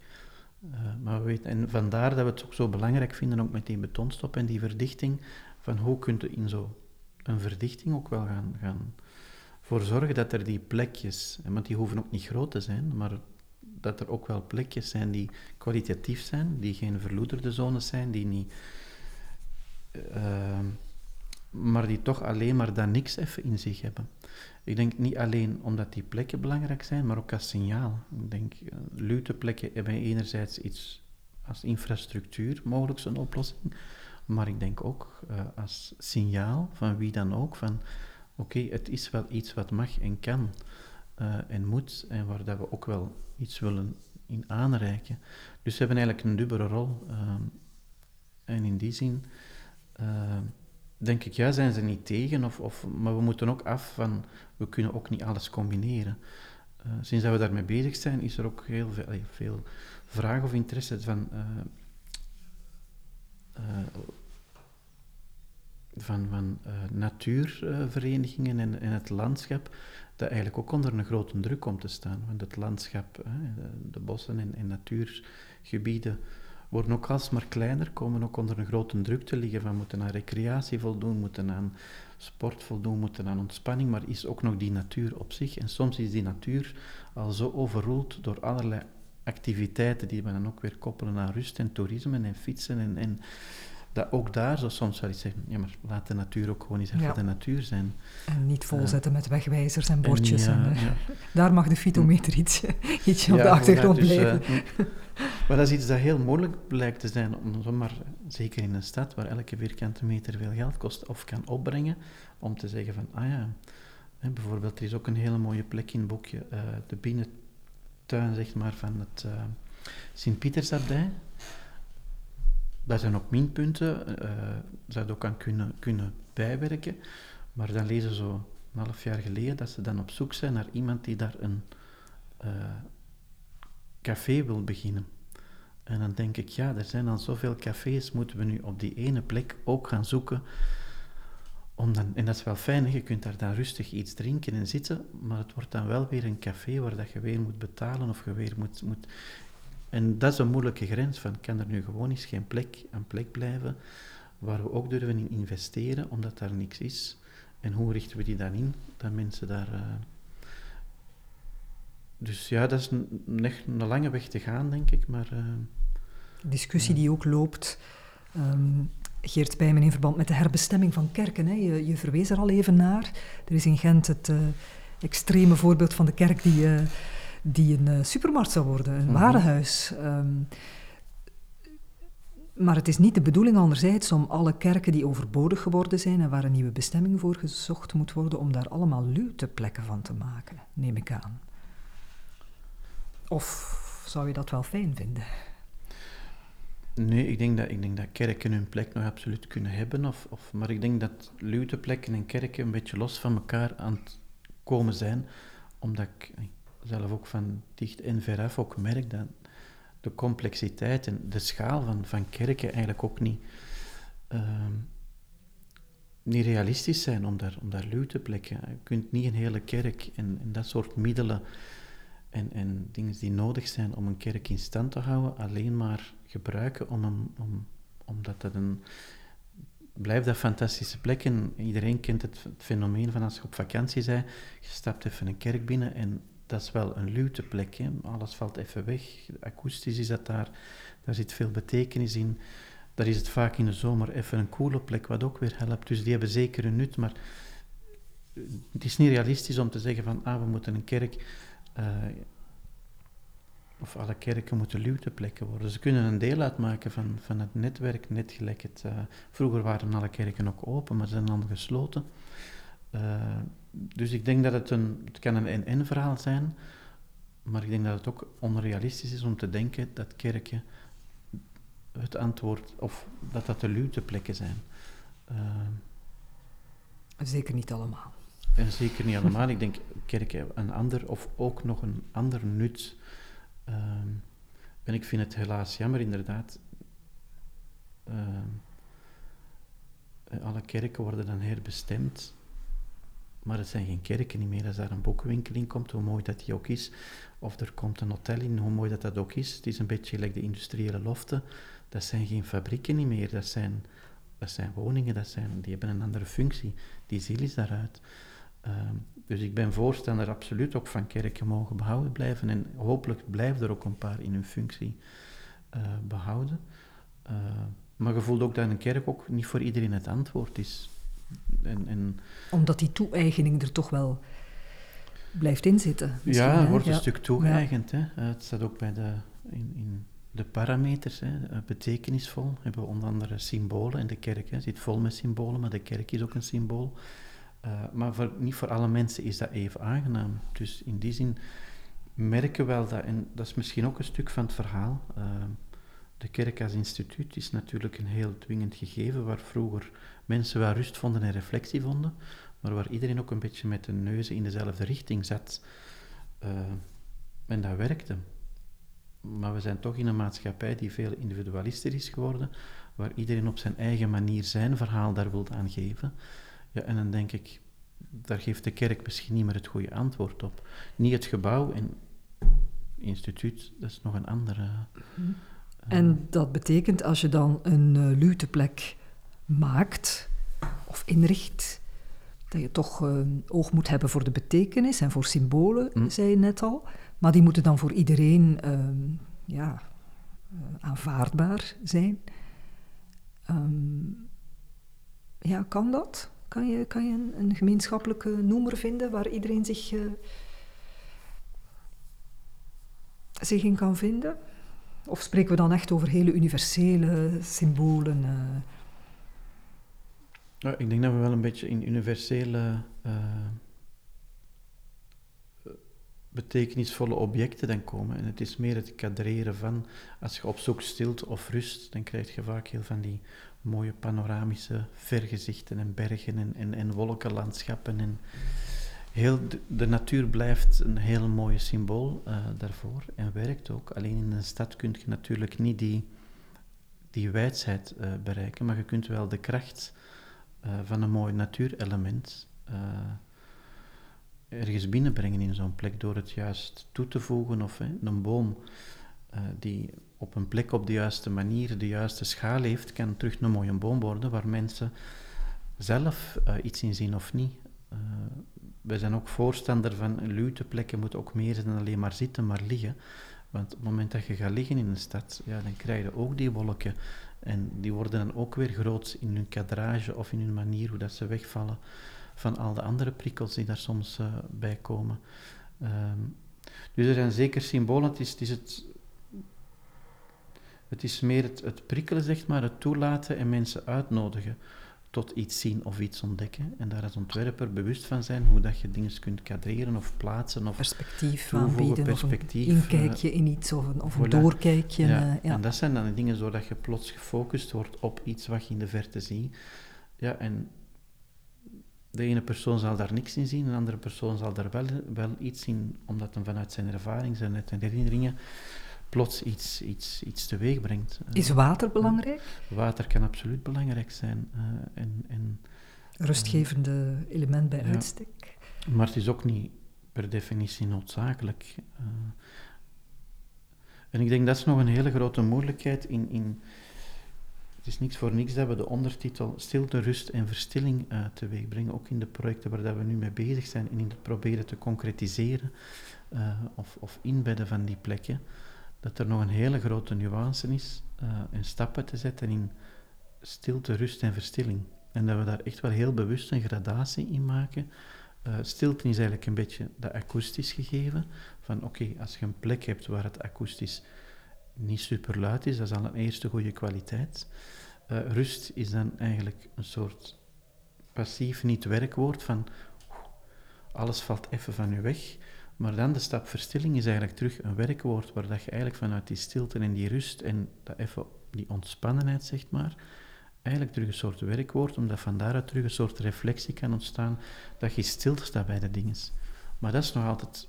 Uh, maar we weten, en vandaar dat we het ook zo belangrijk vinden, ook met die betonstop en die verdichting, van hoe kunt je in zo'n verdichting ook wel gaan, gaan voor zorgen dat er die plekjes, want die hoeven ook niet groot te zijn, maar dat er ook wel plekjes zijn die kwalitatief zijn, die geen verloederde zones zijn, die niet... Uh, maar die toch alleen maar dat niks even in zich hebben. Ik denk niet alleen omdat die plekken belangrijk zijn, maar ook als signaal. Ik denk, uh, luteplekken hebben enerzijds iets als infrastructuur mogelijk een oplossing, maar ik denk ook uh, als signaal van wie dan ook, van oké, het is wel iets wat mag en kan uh, en moet, en waar dat we ook wel iets willen in aanreiken. Dus ze hebben eigenlijk een dubbele rol. Uh, en in die zin uh, denk ik, ja, zijn ze niet tegen, of, of, maar we moeten ook af van, we kunnen ook niet alles combineren. Uh, sinds dat we daarmee bezig zijn, is er ook heel veel, veel vraag of interesse van, van, van natuurverenigingen en, en het landschap dat eigenlijk ook onder een grote druk komt te staan. Want het landschap, de bossen en, en natuurgebieden worden ook alsmaar kleiner, komen ook onder een grote druk te liggen van moeten aan recreatie voldoen, moeten aan sport voldoen, moeten aan ontspanning, maar is ook nog die natuur op zich. En soms is die natuur al zo overroeld door allerlei activiteiten die we dan ook weer koppelen aan rust en toerisme en fietsen en, en dat ook daar zo soms wel eens zeggen, ja, maar laat de natuur ook gewoon eens even de natuur zijn. En niet volzetten uh, met wegwijzers en bordjes. En, en ja. daar mag de fytometer ietsje, ietsje op de achtergrond dus, blijven. Uh, maar dat is iets dat heel moeilijk blijkt te zijn, om zomaar, zeker in een stad waar elke vierkante meter veel geld kost of kan opbrengen, om te zeggen van, ah ja, hè, bijvoorbeeld, er is ook een hele mooie plek in het boekje, de binnentuin, zeg maar, van het Sint-Pietersabdij, daar zijn ook minpunten, uh, zou je ook aan kunnen, kunnen bijwerken. Maar dan lezen ze zo een half jaar geleden dat ze dan op zoek zijn naar iemand die daar een uh, café wil beginnen. En dan denk ik, ja, er zijn dan zoveel cafés, moeten we nu op die ene plek ook gaan zoeken. Om dan, en dat is wel fijn, je kunt daar dan rustig iets drinken en zitten, maar het wordt dan wel weer een café waar dat je weer moet betalen of je weer moet, moet en dat is een moeilijke grens van, kan er nu gewoon eens geen plek aan plek blijven waar we ook durven in investeren, omdat daar niks is. En hoe richten we die dan in, dat mensen daar... Uh... Dus ja, dat is een, een, lange weg te gaan, denk ik, maar... Uh... Discussie die ook loopt, um, Geert Bijmen, in verband met de herbestemming van kerken. Hè. Je, je verwees er al even naar. Er is in Gent het uh, extreme voorbeeld van de kerk die die een uh, supermarkt zou worden, een mm warenhuis. Um, maar het is niet de bedoeling anderzijds om alle kerken die overbodig geworden zijn en waar een nieuwe bestemming voor gezocht moet worden, om daar allemaal plekken van te maken, neem ik aan. Of zou je dat wel fijn vinden? Nee, ik denk dat, ik denk dat kerken hun plek nog absoluut kunnen hebben. Of, of, maar ik denk dat plekken en kerken een beetje los van elkaar aan het komen zijn, omdat ik zelf ook van dicht en veraf ook merk dat de complexiteit en de schaal van, van kerken eigenlijk ook niet, ehm, niet realistisch zijn om daar, om daar luw te plekken. Je kunt niet een hele kerk en, dat soort middelen en, en dingen die nodig zijn om een kerk in stand te houden, alleen maar gebruiken om, om omdat dat een... Blijft dat fantastische plek en iedereen kent het, fenomeen van als je op vakantie bent, je stapt even een kerk binnen en dat is wel een luwte plek. Hè. Alles valt even weg. Akoestisch is dat daar. Daar zit veel betekenis in. Daar is het vaak in de zomer even een koele plek, wat ook weer helpt. Dus die hebben zeker een nut, maar het is niet realistisch om te zeggen van, ah, we moeten een kerk... Uh, of alle kerken moeten luwteplekken worden. Ze kunnen een deel uitmaken van, van het netwerk, net gelijk het... Uh, vroeger waren alle kerken ook open, maar ze zijn allemaal gesloten. Dus ik denk dat het een... Het kan een en-en verhaal zijn, maar ik denk dat het ook onrealistisch is om te denken dat kerken het antwoord... Of dat dat de luwteplekken zijn. Uh, zeker niet allemaal. En zeker niet allemaal. Ik denk kerken een ander, of ook nog een ander nut Um, en ik vind het helaas jammer, inderdaad. Uh, alle kerken worden dan herbestemd, maar het zijn geen kerken niet meer. Als daar een boekwinkel in komt, hoe mooi dat die ook is, of er komt een hotel in, hoe mooi dat dat ook is. Het is een beetje gelijk de industriële loften. Dat zijn geen fabrieken niet meer, dat zijn, dat zijn woningen, dat zijn, die hebben een andere functie. Die ziel is daaruit. Ehm, dus ik ben voorstander absoluut ook van kerken mogen behouden blijven en hopelijk blijven er ook een paar in hun functie uh, behouden. Uh, maar je voelt ook dat een kerk ook niet voor iedereen het antwoord is. En, en Omdat die toe-eigening er toch wel blijft inzitten. Ja, wordt een stuk toe-eigend. Ja. Het staat ook bij de, in, in de parameters, hè. Eh, betekenisvol. We hebben onder andere symbolen in de kerk. Hè. zit vol met symbolen, maar de kerk is ook een symbool. Uh, maar voor, niet voor alle mensen is dat even aangenaam. Dus in die zin merken we wel dat, en dat is misschien ook een stuk van het verhaal. Uh, de kerk als instituut is natuurlijk een heel dwingend gegeven, waar vroeger mensen wel rust vonden en reflectie vonden, maar waar iedereen ook een beetje met de neuzen in dezelfde richting zat. Uh, en dat werkte. Maar we zijn toch in een maatschappij die veel individualister is geworden, waar iedereen op zijn eigen manier zijn verhaal daar wil aan geven. Ja, en dan denk ik, daar geeft de kerk misschien niet meer het goede antwoord op. Niet het gebouw en instituut, dat is nog een andere. Uh, en dat betekent als je dan een uh, luteplek maakt of inricht, dat je toch uh, oog moet hebben voor de betekenis en voor symbolen, mm. zei je net al. Maar die moeten dan voor iedereen ehm, ja, aanvaardbaar zijn. Um, ja, kan dat? Kan je, kan je een, een gemeenschappelijke noemer vinden waar iedereen zich, uh, zich in kan vinden? Of spreken we dan echt over hele universele symbolen? Uh? Nou, ik denk dat we wel een beetje in universele, uh, betekenisvolle objecten dan komen. En het is meer het kadreren van, als je op zoek stilte of rust, dan krijg je vaak heel van die mooie panoramische vergezichten en bergen en, en, en wolkenlandschappen. En heel de, natuur blijft een heel mooi symbool uh, daarvoor en werkt ook. Alleen in een stad kun je natuurlijk niet die, die wijsheid uh, bereiken, maar je kunt wel de kracht uh, van een mooi natuurelement ergens binnenbrengen in zo'n plek door het juist toe te voegen of een boom die op een plek op de juiste manier, de juiste schaal heeft, kan terug een mooie boom worden waar mensen zelf iets in zien of niet. Wij zijn ook voorstander van lute plekken moeten ook meer zijn dan alleen maar zitten, maar liggen. Want op het moment dat je gaat liggen in een stad, ja, dan krijg je ook die wolken. En die worden dan ook weer groot in hun kadrage of in hun manier hoe dat ze wegvallen van al de andere prikkels die daar soms uh, bij komen. Um, dus er zijn zeker symbolen. Het is, het, is het het is meer het, het prikkelen, zeg maar, het toelaten en mensen uitnodigen tot iets zien of iets ontdekken. En daar als ontwerper bewust van zijn hoe dat je dingen kunt kadreren of plaatsen. Of perspectief aanbieden, perspectief, of een inkijkje in iets of een, of een doorkijkje. Ja. Uh, ja. En dat zijn dan de dingen zodat je plots gefocust wordt op iets wat je in de verte ziet. Ja, en de ene persoon zal daar niks in zien, een andere persoon zal daar wel, wel iets zien, omdat hij vanuit zijn ervaring, zijn herinneringen, plots iets, iets, iets teweeg brengt. Is water belangrijk? Water kan absoluut belangrijk zijn. Uh, en, en, Rustgevende element bij uitstek. Maar het is ook niet per definitie noodzakelijk. Uh, en ik denk dat is nog een hele grote moeilijkheid in, in het is niks voor niks dat we de ondertitel stilte, rust en verstilling uh, teweeg brengen, ook in de projecten waar dat we nu mee bezig zijn en in het proberen te concretiseren uh, of, of inbedden van die plekken, dat er nog een hele grote nuance is uh, en stappen te zetten in stilte, rust en verstilling. En dat we daar echt wel heel bewust een gradatie in maken. stilte is eigenlijk een beetje de akoestisch gegeven, van oké, als je een plek hebt waar het akoestisch niet super luid is, dat is al een eerste goede kwaliteit. Uh, rust is dan eigenlijk een soort passief niet-werkwoord van alles valt even van je weg. Maar dan de stap verstilling is eigenlijk terug een werkwoord waar dat je eigenlijk vanuit die stilte en die rust en dat even, die ontspannenheid, zeg maar, eigenlijk terug een soort werkwoord, omdat van daaruit terug een soort reflectie kan ontstaan dat je stilstaat bij de dingen. Maar dat is nog altijd,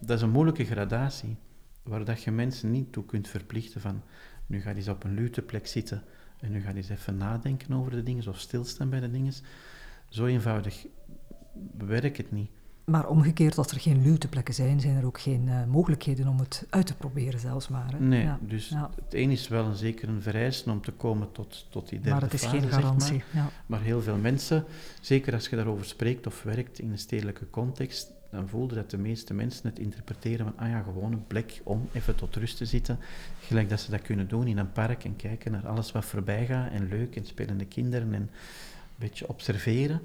dat is een moeilijke gradatie waar dat je mensen niet toe kunt verplichten van nu ga je eens op een lute plek zitten en nu ga je eens even nadenken over de dingen of stilstaan bij de dingen. Zo eenvoudig werkt het niet. Maar omgekeerd, als er geen luteplekken zijn, zijn er ook geen uh, mogelijkheden om het uit te proberen zelfs maar. Hè? Nee, dus het een is wel een zeker een vereiste om te komen tot, tot die derde Maar het is fase, geen garantie. Maar. Ja. maar heel veel mensen, zeker als je daarover spreekt of werkt in een stedelijke context, dan voelde dat de meeste mensen het interpreteren van, ah ja, gewoon een plek om even tot rust te zitten. Gelijk dat ze dat kunnen doen in een park en kijken naar alles wat voorbij gaat en leuk en spelende kinderen en een beetje observeren.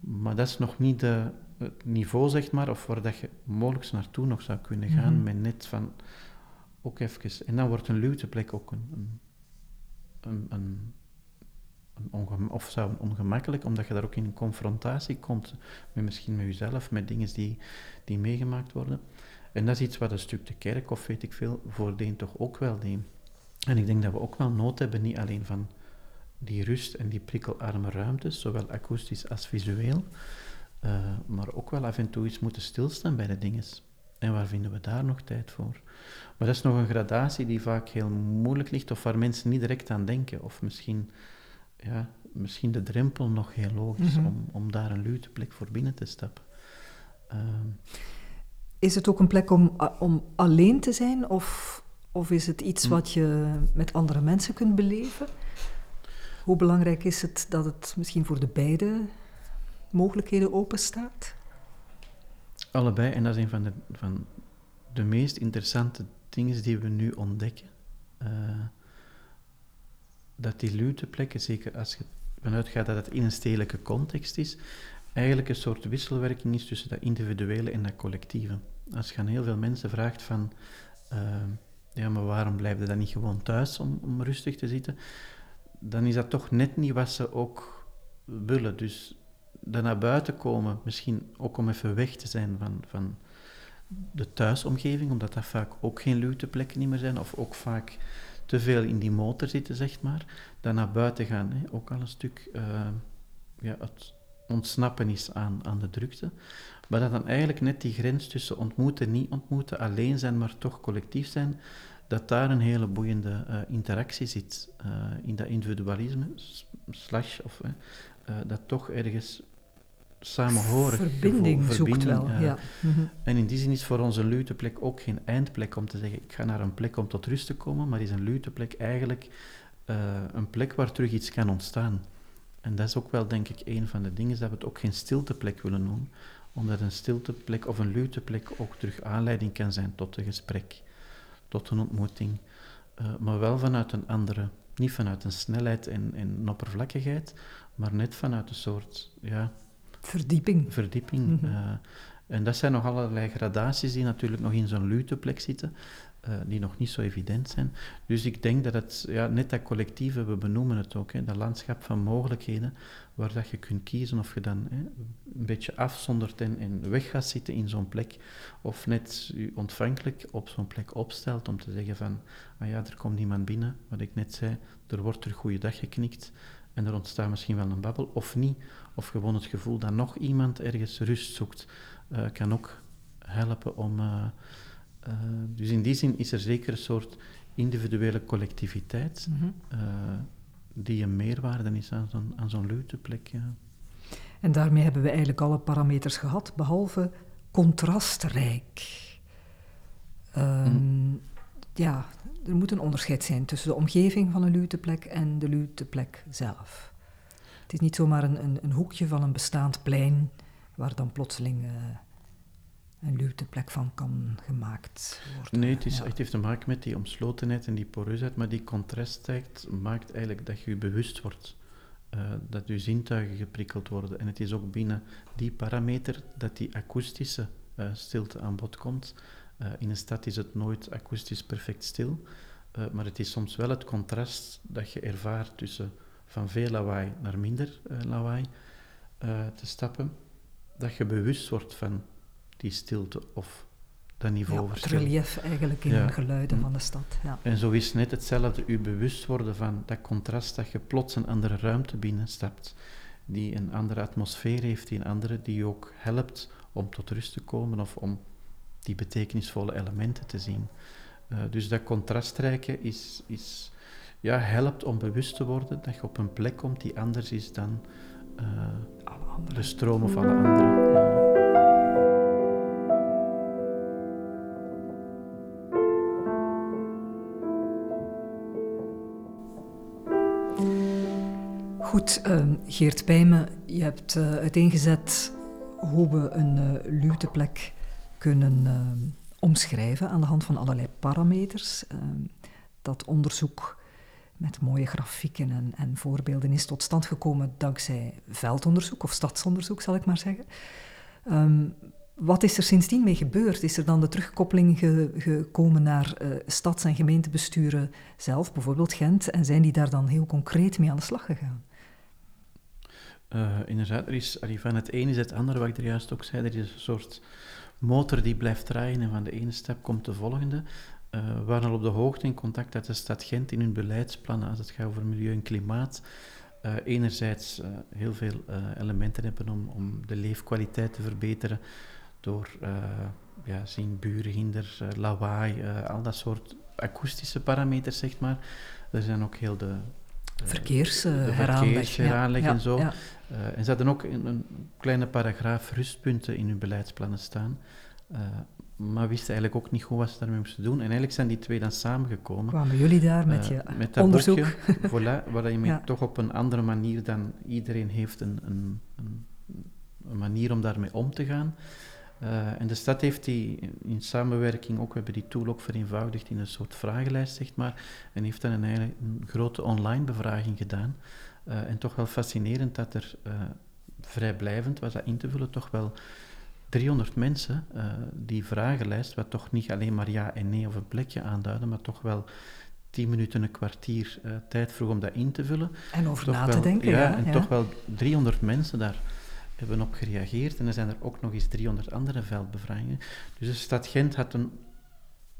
Maar dat is nog niet de, het niveau, zeg maar, of waar dat je mogelijk naartoe nog zou kunnen gaan, mm met net van, ook even. En dan wordt een luwte plek ook een, een, een, een of zou ongemakkelijk, omdat je daar ook in een confrontatie komt, met misschien met jezelf, met dingen die, die meegemaakt worden. En dat is iets wat een stuk de kerk, of weet ik veel, voor toch ook wel deed. En ik denk dat we ook wel nood hebben, niet alleen van die rust en die prikkelarme ruimtes, zowel akoestisch als visueel, uh, maar ook wel af en toe iets moeten stilstaan bij de dingen. En waar vinden we daar nog tijd voor? Maar dat is nog een gradatie die vaak heel moeilijk ligt, of waar mensen niet direct aan denken, of misschien ja, misschien de drempel nog heel logisch is mhm. om, om daar een lute plek voor binnen te stappen. Ehm, is het ook een plek om, om alleen te zijn of, of is het iets hm. wat je met andere mensen kunt beleven? Hoe belangrijk is het dat het misschien voor de beide mogelijkheden open staat? Allebei, en dat is een van de, van de meest interessante dingen die we nu ontdekken. Uh, dat die luteplekken, zeker als je vanuit gaat dat het in een stedelijke context is, eigenlijk een soort wisselwerking is tussen dat individuele en dat collectieve. Als je heel veel mensen vraagt van, uh, ja, maar waarom blijf je dan niet gewoon thuis om, om rustig te zitten, dan is dat toch net niet wat ze ook willen. Dus dan naar buiten komen, misschien ook om even weg te zijn van, van de thuisomgeving, omdat dat vaak ook geen luteplekken niet meer zijn, of ook vaak te veel in die motor zitten, zeg maar, dan naar buiten gaan. Hè. Ook al een stuk uh, ja, het ontsnappen is aan, aan de drukte. Maar dat dan eigenlijk net die grens tussen ontmoeten, niet ontmoeten, alleen zijn, maar toch collectief zijn, dat daar een hele boeiende uh, interactie zit uh, in dat individualisme, slash, of dat toch ergens samenhorig Verbinding gevoel, zoekt wel, ja. Mhm. En in die zin is voor ons een luteplek ook geen eindplek om te zeggen, ik ga naar een plek om tot rust te komen, maar is een luteplek eigenlijk uh, een plek waar terug iets kan ontstaan. En dat is ook wel, denk ik, een van de dingen dat we het ook geen stilteplek willen noemen, omdat een stilteplek of een luteplek ook terug aanleiding kan zijn tot een gesprek, tot een ontmoeting, uh, maar wel vanuit een andere, niet vanuit een snelheid en, en een oppervlakkigheid, maar net vanuit een soort, ja, Verdieping. Verdieping. Mhm. Eh, en dat zijn nog allerlei gradaties die natuurlijk nog in zo'n luteplek zitten, uh, die nog niet zo evident zijn. Dus ik denk dat het, ja, net dat collectieve, we benoemen het ook, hè, dat landschap van mogelijkheden, waar dat je kunt kiezen of je dan hè, een beetje afzondert en, en weg gaat zitten in zo'n plek, of net je ontvankelijk op zo'n plek opstelt om te zeggen van, ah ja, er komt iemand binnen, wat ik net zei, er wordt er goeiedag geknikt, en er ontstaat misschien wel een babbel, of niet, of gewoon het gevoel dat nog iemand ergens rust zoekt, kan ook helpen om. dus in die zin is er zeker een soort individuele collectiviteit mhm. die een meerwaarde is aan zo'n, aan zo'n luteplek. Ja. En daarmee hebben we eigenlijk alle parameters gehad, behalve contrastrijk. Um, Ja, er moet een onderscheid zijn tussen de omgeving van een luteplek en de luteplek zelf. Het is niet zomaar een, een, een hoekje van een bestaand plein waar dan plotseling uh, een luteplek van kan gemaakt worden. Nee, het, is, het heeft te maken met die omslotenheid en die poreusheid, maar die contrastheid maakt eigenlijk dat je je bewust wordt. Uh, dat je zintuigen geprikkeld worden. En het is ook binnen die parameter dat die akoestische uh, stilte aan bod komt. Uh, in een stad is het nooit akoestisch perfect stil, maar het is soms wel het contrast dat je ervaart tussen van veel lawaai naar minder lawaai te stappen, dat je bewust wordt van die stilte of dat niveau ja, Het relief eigenlijk in de geluiden mm. van de stad. Ja. En zo is net hetzelfde, u bewust worden van dat contrast dat je plots een andere ruimte binnenstapt, die een andere atmosfeer heeft, die een andere, die je ook helpt om tot rust te komen of om die betekenisvolle elementen te zien. Uh, dus dat contrastrijke is, is, ja, helpt om bewust te worden dat je op een plek komt die anders is dan uh, de stroom of alle anderen. Goed, uh, Geert Pijmen, je hebt uh, uiteengezet hoe we een uh, luteplek kunnen ehm, omschrijven aan de hand van allerlei parameters. Ehm, dat onderzoek met mooie grafieken en, en, voorbeelden is tot stand gekomen dankzij veldonderzoek of stadsonderzoek, zal ik maar zeggen. Um, wat is er sindsdien mee gebeurd? Is er dan de terugkoppeling gekomen naar uh, stads- en gemeentebesturen zelf, bijvoorbeeld Gent, en zijn die daar dan heel concreet mee aan de slag gegaan? Uh, inderdaad, er is, van het ene is het andere, wat ik er juist ook zei, er is een soort motor die blijft draaien en van de ene stap komt de volgende. We waren al op de hoogte in contact met de stad Gent in hun beleidsplannen als het gaat over milieu en klimaat. Uh, enerzijds heel veel elementen hebben om, om de leefkwaliteit te verbeteren door ja, zien burenhinder, lawaai, al dat soort akoestische parameters, zeg maar. Er zijn ook heel de verkeersheranleg. Ja, en zo. En ze hadden ook een, een, kleine paragraaf rustpunten in hun beleidsplannen staan. Maar wisten eigenlijk ook niet goed wat ze daarmee moesten doen. En eigenlijk zijn die twee dan samengekomen. Kwamen jullie daar met uh, je met dat onderzoek? Boekje, voilà, waar je ja. toch op een andere manier dan iedereen heeft een, een, een, een manier om daarmee om te gaan. Uh, en de stad heeft die in samenwerking ook, we hebben die tool ook vereenvoudigd in een soort vragenlijst, zeg maar, en heeft dan een, een grote online bevraging gedaan. Uh, en toch wel fascinerend dat er vrijblijvend was dat in te vullen, toch wel 300 mensen die vragenlijst, wat toch niet alleen maar ja en nee of een plekje aanduiden, maar toch wel 10 minuten, een kwartier tijd vroeg om dat in te vullen. En over na te denken. Ja, ja en ja. toch wel 300 mensen daar hebben op gereageerd. En er zijn er ook nog eens 300 andere veldbevragingen. Dus de stad Gent had een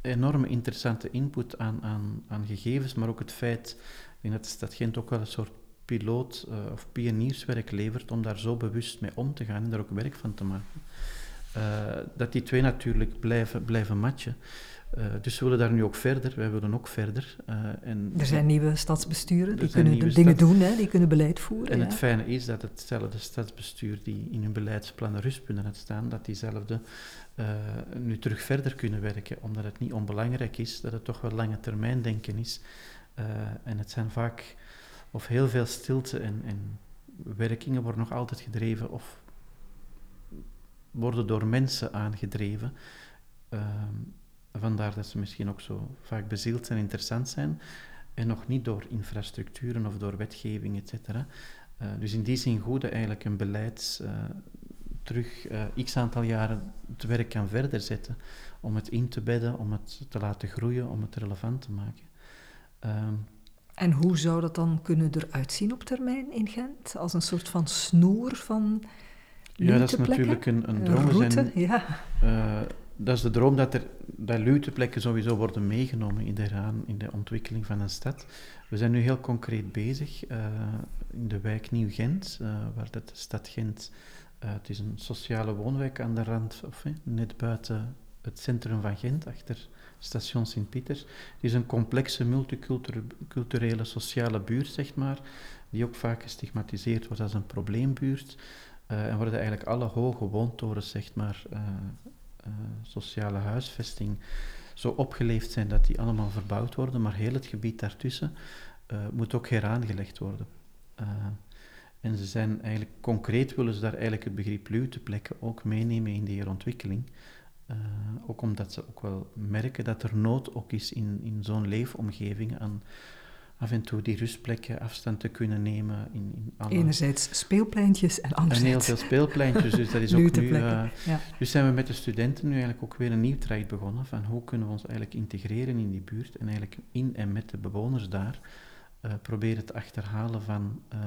enorme interessante input aan, aan, aan gegevens, maar ook het feit denk dat de stad Gent ook wel een soort piloot- uh, of pionierswerk levert om daar zo bewust mee om te gaan en daar ook werk van te maken. Uh, dat die twee natuurlijk blijven, blijven matchen. Uh, dus we willen daar nu ook verder. Wij willen ook verder. Uh, en er zijn nieuwe stadsbesturen, die kunnen dingen doen, hè, die kunnen beleid voeren. En het fijne is dat hetzelfde stadsbestuur die in hun beleidsplannen rustpunten had staan, dat diezelfde uh, nu terug verder kunnen werken, omdat het niet onbelangrijk is, dat het toch wel lange termijn denken is. en het zijn vaak, of heel veel stilte en, en werkingen worden nog altijd gedreven of worden door mensen aangedreven. Ehm, Vandaar dat ze misschien ook zo vaak bezield en interessant zijn. En nog niet door infrastructuren of door wetgeving, et cetera. Uh, dus in die zin goed dat eigenlijk een beleid uh, terug uh, x aantal jaren het werk kan verder zetten. Om het in te bedden, om het te laten groeien, om het relevant te maken. Ehm, en hoe zou dat dan kunnen eruit zien op termijn in Gent? Als een soort van snoer van Ja, dat is natuurlijk een, een droom. Route, ja dat is de droom dat, er, dat luwteplekken sowieso worden meegenomen in de, in de ontwikkeling van een stad. We zijn nu heel concreet bezig uh, in de wijk Nieuw-Gent, uh, waar dat de stad Gent, het is een sociale woonwijk aan de rand, of net buiten het centrum van Gent, achter station Sint-Pieter. Het is een complexe multiculturele sociale buurt, zeg maar, die ook vaak gestigmatiseerd wordt als een probleembuurt. En worden eigenlijk alle hoge woontorens, zeg maar, eh, sociale huisvesting zo opgeleefd zijn dat die allemaal verbouwd worden, maar heel het gebied daartussen moet ook heraangelegd worden. En ze zijn eigenlijk, concreet willen ze daar eigenlijk het begrip luwteplekken ook meenemen in die herontwikkeling. Uh, ook omdat ze ook wel merken dat er nood ook is in, in zo'n leefomgeving aan af en toe die rustplekken afstand te kunnen nemen. In, in alle... Enerzijds speelpleintjes en anderzijds... En heel veel speelpleintjes, dus dat is ook nu... Uh, ja. Dus zijn we met de studenten nu eigenlijk ook weer een nieuw traject begonnen van hoe kunnen we ons eigenlijk integreren in die buurt en eigenlijk in en met de bewoners daar uh, proberen te achterhalen van uh,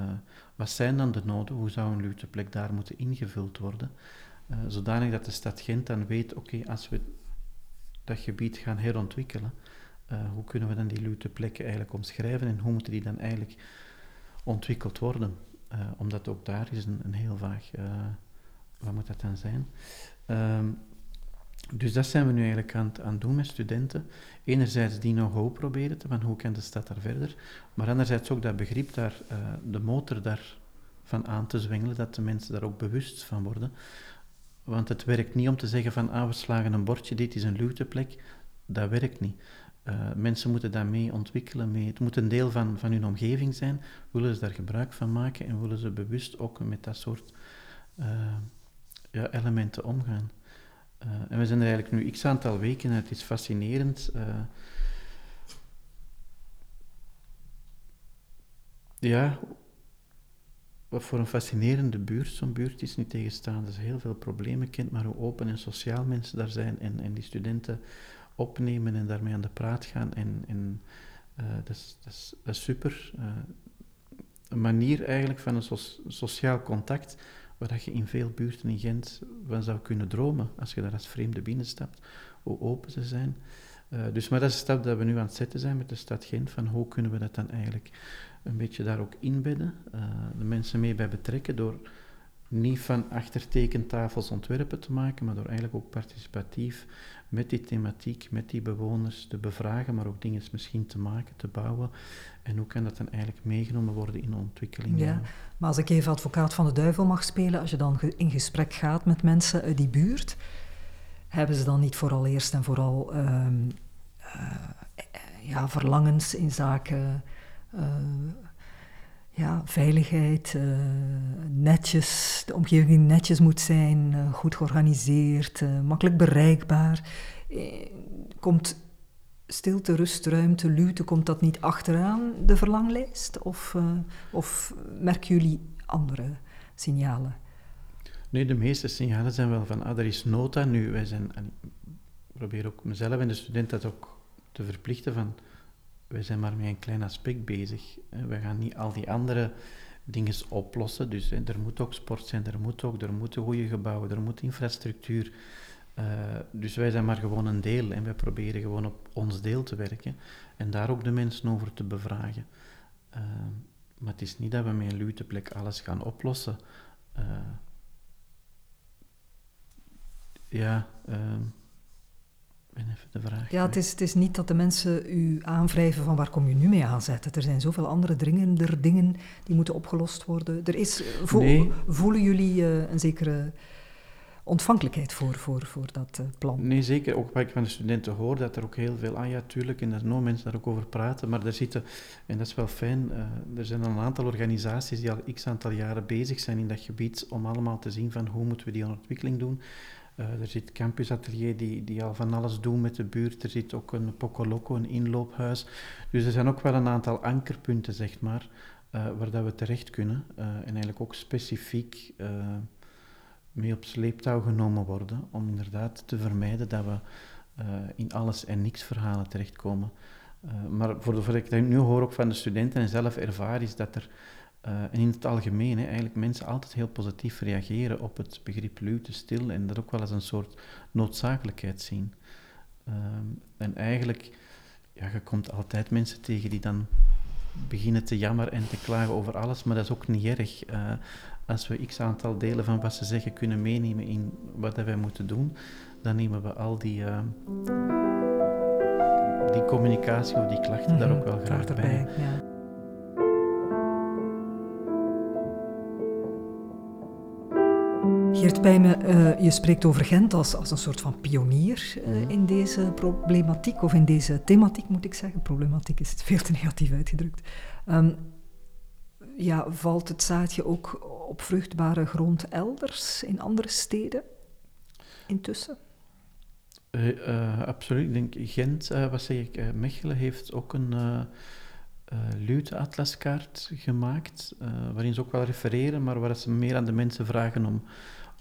wat zijn dan de noden, hoe zou een luwteplek daar moeten ingevuld worden, zodanig dat de stad Gent dan weet, oké, als we dat gebied gaan herontwikkelen, uh, hoe kunnen we dan die lute plekken eigenlijk omschrijven en hoe moeten die dan eigenlijk ontwikkeld worden? Uh, omdat ook daar is een, een heel vaag, uh, wat moet dat dan zijn? Um, dus dat zijn we nu eigenlijk aan, aan het doen met studenten. Enerzijds die know-how proberen te van hoe kan de stad daar verder, maar anderzijds ook dat begrip daar, de motor daarvan aan te zwengelen, dat de mensen daar ook bewust van worden. Want het werkt niet om te zeggen van, ah, we slagen een bordje, dit is een luwteplek. Dat werkt niet. Uh, mensen moeten daarmee ontwikkelen. Mee. Het moet een deel van, van hun omgeving zijn. Willen ze daar gebruik van maken en willen ze bewust ook met dat soort uh, ja, elementen omgaan. Uh, en we zijn er eigenlijk nu x aantal weken en het is fascinerend. ja, wat voor een fascinerende buurt zo'n buurt is, niet tegenstaan. Dat heel veel problemen kent, maar hoe open en sociaal mensen daar zijn en, en die studenten opnemen en daarmee aan de praat gaan. En, en uh, dat, is, dat, is, super. Uh, een manier eigenlijk van een sociaal contact waar je in veel buurten in Gent van zou kunnen dromen als je daar als vreemde binnenstapt, hoe open ze zijn. Uh, dus maar dat is een stap dat we nu aan het zetten zijn met de stad Gent, van hoe kunnen we dat dan eigenlijk een beetje daar ook inbedden, de mensen mee bij betrekken door niet van achtertekentafels ontwerpen te maken, maar door eigenlijk ook participatief met die thematiek, met die bewoners te bevragen, maar ook dingen misschien te maken, te bouwen. En hoe kan dat dan eigenlijk meegenomen worden in de ontwikkeling? Ja, maar als ik even advocaat van de duivel mag spelen, als je dan in gesprek gaat met mensen uit die buurt, hebben ze dan niet vooral eerst en vooral uh, uh, ja, verlangens in zaken uh, ja, veiligheid, uh, netjes, de omgeving netjes moet zijn, uh, goed georganiseerd, uh, makkelijk bereikbaar. komt stilte, rust, ruimte, luwte, komt dat niet achteraan de verlanglijst? Of, of merken jullie andere signalen? Nee, de meeste signalen zijn wel van, ah, er is nota nu. Wij zijn, ik probeer ook mezelf en de student dat ook te verplichten van wij zijn maar met een klein aspect bezig. We gaan niet al die andere dingen oplossen. Dus er moet ook sport zijn, er moet ook, er moeten goede gebouwen, er moet infrastructuur. Uh, dus wij zijn maar gewoon een deel en wij proberen gewoon op ons deel te werken en daar ook de mensen over te bevragen. Uh, maar het is niet dat we met een luteplek alles gaan oplossen. Uh, ja, ben even de vraag. Ja, het is, het is niet dat de mensen u aanwrijven van waar kom je nu mee aanzetten. Er zijn zoveel andere dringender dingen die moeten opgelost worden. Er is, Voelen jullie uh, een zekere ontvankelijkheid voor, voor, voor dat uh, plan? Nee, zeker. Ook wat ik van de studenten hoor, dat er ook heel veel... Ah ja, tuurlijk, en dat nog mensen daar ook over praten. Maar er zitten, en dat is wel fijn, er zijn een aantal organisaties die al x aantal jaren bezig zijn in dat gebied om allemaal te zien van hoe moeten we die ontwikkeling doen. Uh, er zit Campus Atelier die, die al van alles doen met de buurt. Er zit ook een Pocoloco, een inloophuis. Dus er zijn ook wel een aantal ankerpunten, zeg maar, uh, waar dat we terecht kunnen. Uh, en eigenlijk ook specifiek mee op sleeptouw genomen worden. Om inderdaad te vermijden dat we in alles en niks verhalen terechtkomen. maar voor wat ik nu hoor ook van de studenten en zelf ervaar, is dat er en in het algemeen, hè, eigenlijk mensen altijd heel positief reageren op het begrip luwte, stil en dat ook wel als een soort noodzakelijkheid zien. Ehm, en eigenlijk, ja, je komt altijd mensen tegen die dan beginnen te jammeren en te klagen over alles, maar dat is ook niet erg. Uh, als we x aantal delen van wat ze zeggen kunnen meenemen in wat wij moeten doen, dan nemen we al die, uh, die communicatie of die klachten daar mhm, ook wel graag bij. Ja. Geert Pijmen, uh, je spreekt over Gent als, als een soort van pionier uh, in deze problematiek, of in deze thematiek moet ik zeggen. Problematiek is het veel te negatief uitgedrukt. Um, ja, valt het zaadje ook op vruchtbare grond elders, in andere steden, intussen? Uh, absoluut. Ik denk Gent, wat zeg ik, Mechelen heeft ook een uh, atlaskaart gemaakt, waarin ze ook wel refereren, maar waar ze meer aan de mensen vragen om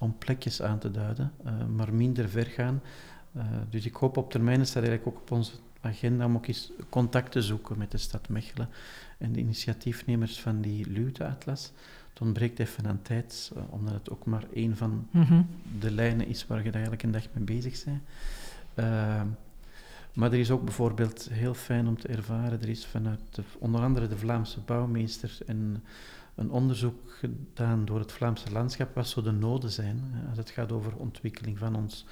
om plekjes aan te duiden, uh, maar minder ver gaan. Uh, dus ik hoop op termijn, staat eigenlijk ook op onze agenda, om ook eens contact te zoeken met de stad Mechelen en de initiatiefnemers van die Luwte-atlas. Het ontbreekt even aan tijd, uh, omdat het ook maar één van mm-hmm. de lijnen is waar je eigenlijk een dag mee bezig bent. maar er is ook bijvoorbeeld heel fijn om te ervaren, er is vanuit de, onder andere de Vlaamse bouwmeester en een onderzoek gedaan door het Vlaamse landschap wat zo de noden zijn als het gaat over ontwikkeling van ons,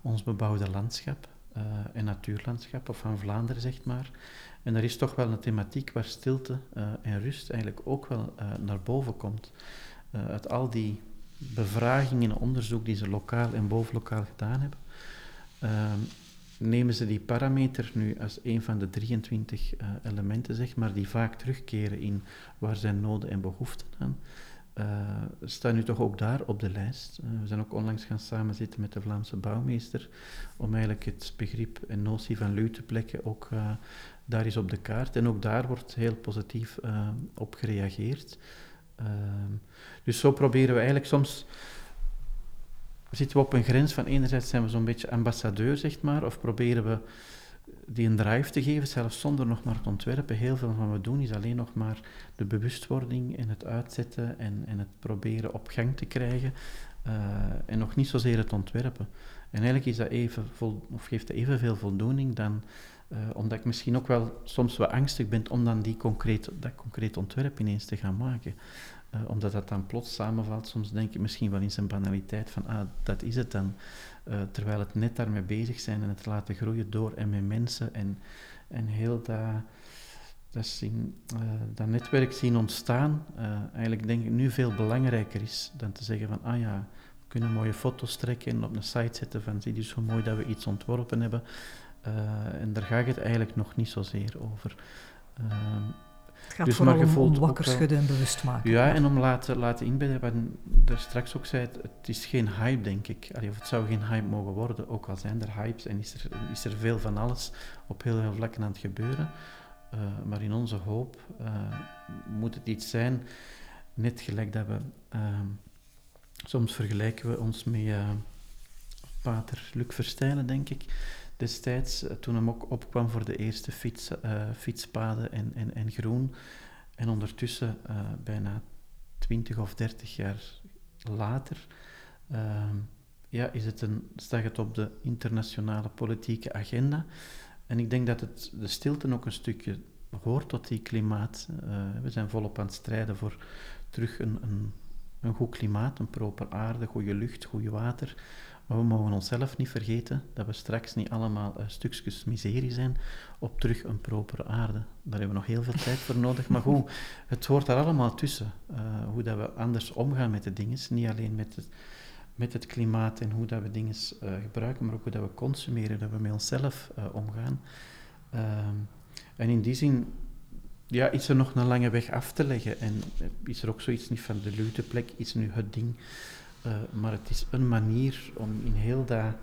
ons bebouwde landschap uh, en natuurlandschap, of van Vlaanderen zeg maar. En er is toch wel een thematiek waar stilte uh, en rust eigenlijk ook wel uh, naar boven komt. uit al die bevragingen en onderzoek die ze lokaal en bovenlokaal gedaan hebben, ehm, nemen ze die parameter nu als een van de 23 uh, eh, elementen, zeg maar, die vaak terugkeren in waar zijn noden en behoeften aan, uh, staan nu toch ook daar op de lijst. Uh, we zijn ook onlangs gaan samenzitten met de Vlaamse bouwmeester om eigenlijk het begrip en notie van luwteplekken ook daar is op de kaart. En ook daar wordt heel positief op gereageerd. dus zo proberen we eigenlijk soms zitten we op een grens van enerzijds zijn we zo'n beetje ambassadeur, zeg maar, of proberen we die een drive te geven, zelfs zonder nog maar het ontwerpen. Heel veel van wat we doen is alleen nog maar de bewustwording en het uitzetten en, en het proberen op gang te krijgen. Uh, en nog niet zozeer het ontwerpen. En eigenlijk is dat even vol, of geeft dat evenveel voldoening dan, uh, omdat ik misschien ook wel soms wat angstig ben om dan die concreet, dat concreet ontwerp ineens te gaan maken. Uh, omdat dat dan plots samenvalt, soms denk ik misschien wel in zijn banaliteit van, ah, dat is het dan. Uh, terwijl het net daarmee bezig zijn en het laten groeien door en met mensen en, en heel dat, dat, uh, dat netwerk zien ontstaan, eigenlijk denk ik nu veel belangrijker is dan te zeggen van, ah ja, we kunnen mooie foto's trekken en op een site zetten van, zie je zo mooi dat we iets ontworpen hebben. en daar gaat het eigenlijk nog niet zozeer over. Ehm, het gaat dus vooral om, om wakker schudden en bewust maken. Ja, en om laten, laten inbedden, wat daar straks ook zei, het is geen hype, denk ik. Allee, of het zou geen hype mogen worden, ook al zijn er hypes en is er, is er veel van alles op heel veel vlakken aan het gebeuren. Uh, maar in onze hoop uh, moet het iets zijn, net gelijk dat we... Uh, soms vergelijken we ons met Pater Luc Verstijnen, denk ik destijds, eh, toen hem ook opkwam voor de eerste fiets, uh, fietspaden en, en, en groen. En ondertussen, uh, bijna 20 of 30 jaar later, uh, ja, is het een, staat het op de internationale politieke agenda. En ik denk dat het, de stilte ook een stukje hoort tot die klimaat. we zijn volop aan het strijden voor terug een, een, een goed klimaat, een proper aarde, goede lucht, goed water. Maar we mogen onszelf niet vergeten dat we straks niet allemaal uh, stukjes miserie zijn op terug een propere aarde. Daar hebben we nog heel veel tijd voor nodig. Maar goed, het hoort daar allemaal tussen. Uh, hoe dat we anders omgaan met de dingen. Niet alleen met het, met het klimaat en hoe dat we dingen uh, gebruiken, maar ook hoe dat we consumeren, dat we met onszelf omgaan. Ehm, en in die zin ja, is er nog een lange weg af te leggen. En is er ook zoiets niet van de luteplek, is nu het ding uh, maar het is een manier om in heel dat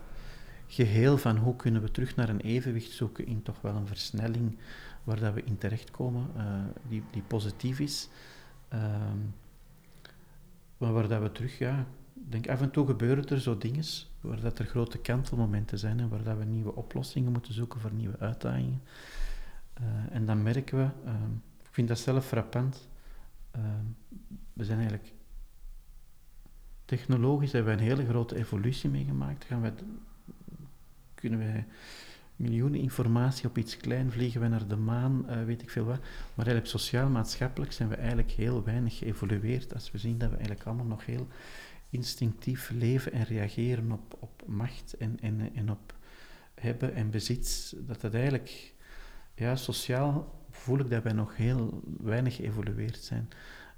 geheel van hoe kunnen we terug naar een evenwicht zoeken in toch wel een versnelling waar dat we in terechtkomen, uh, die, die positief is. Uh, maar waar dat we terug, ja, denk af en toe gebeuren er zo dingen waar dat er grote kantelmomenten zijn en waar dat we nieuwe oplossingen moeten zoeken voor nieuwe uitdagingen. Uh, en dan merken we, ehm, ik vind dat zelf frappant, Ehm, we zijn eigenlijk technologisch hebben we een hele grote evolutie meegemaakt. Gaan kunnen wij miljoenen informatie op iets klein, vliegen we naar de maan, uh, weet ik veel wat. Maar eigenlijk sociaal-maatschappelijk zijn we eigenlijk heel weinig geëvolueerd als we zien dat we eigenlijk allemaal nog heel instinctief leven en reageren op, op macht en, en, en op hebben en bezit. Dat dat eigenlijk, ja, sociaal voel ik dat wij nog heel weinig geëvolueerd zijn.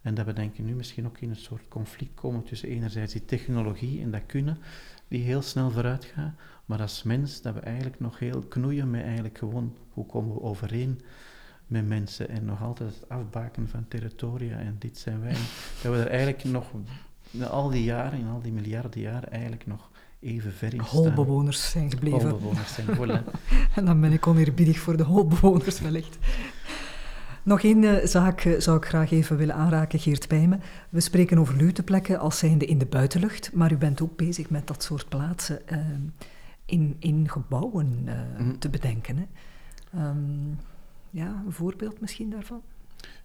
En dat we denken nu misschien ook in een soort conflict komen tussen enerzijds die technologie en dat kunnen, die heel snel vooruit gaat, maar als mens dat we eigenlijk nog heel knoeien met eigenlijk gewoon hoe komen we overeen met mensen en nog altijd het afbaken van territoria en dit zijn wij. dat we er eigenlijk nog, in al die jaren, in al die miljarden jaren, eigenlijk nog even ver in. Holbewoners zijn gebleven. Holbewoners zijn, voilà. en dan ben ik oneerbiedig voor de holbewoners wellicht. Nog één uh, zaak uh, zou ik graag even willen aanraken, Geert Pijmen. We spreken over luteplekken als zijnde in de buitenlucht, maar u bent ook bezig met dat soort plaatsen uh, in, in gebouwen mm. te bedenken. Hè? Um, ja, een voorbeeld misschien daarvan?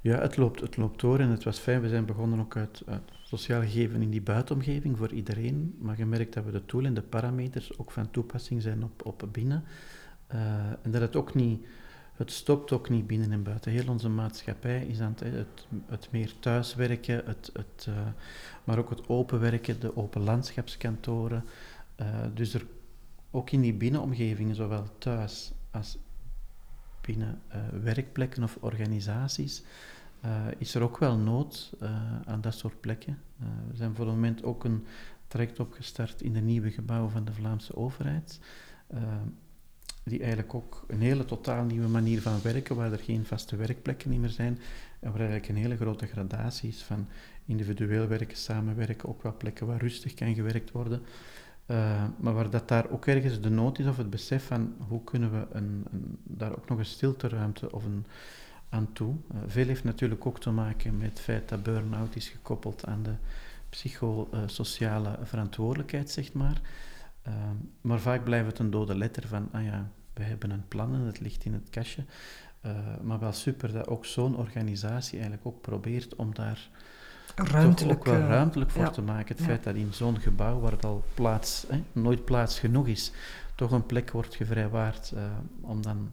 Ja, het loopt, het loopt door en het was fijn. We zijn begonnen ook uit, uit sociaal gegeven in die buitenomgeving voor iedereen. Maar je merkt dat we de tool en de parameters ook van toepassing zijn op, op binnen. en dat het ook niet het stopt ook niet binnen en buiten. Heel onze maatschappij is aan het, het, het meer thuiswerken, het, het, uh, maar ook het open werken, de open landschapskantoren. Uh, dus er, ook in die binnenomgevingen, zowel thuis als binnen werkplekken of organisaties, is er ook wel nood aan dat soort plekken. we zijn voor het moment ook een traject opgestart in de nieuwe gebouwen van de Vlaamse overheid die eigenlijk ook een hele totaal nieuwe manier van werken, waar er geen vaste werkplekken meer zijn, en waar eigenlijk een hele grote gradatie is van individueel werken, samenwerken, ook wel plekken waar rustig kan gewerkt worden. Uh, maar waar dat daar ook ergens de nood is of het besef van hoe kunnen we een, een daar ook nog een stilteruimte of een, aan toe. Uh, veel heeft natuurlijk ook te maken met het feit dat burn-out is gekoppeld aan de psychosociale verantwoordelijkheid, zeg maar. Ehm, maar vaak blijft het een dode letter van, ah ja, we hebben een plan en het ligt in het kastje. Uh, maar wel super dat ook zo'n organisatie eigenlijk ook probeert om daar ruimtelijk, toch ook wel eh, ruimtelijk voor te maken. Het feit dat in zo'n gebouw, waar het al plaats, hè, nooit plaats genoeg is, toch een plek wordt gevrijwaard uh, om dan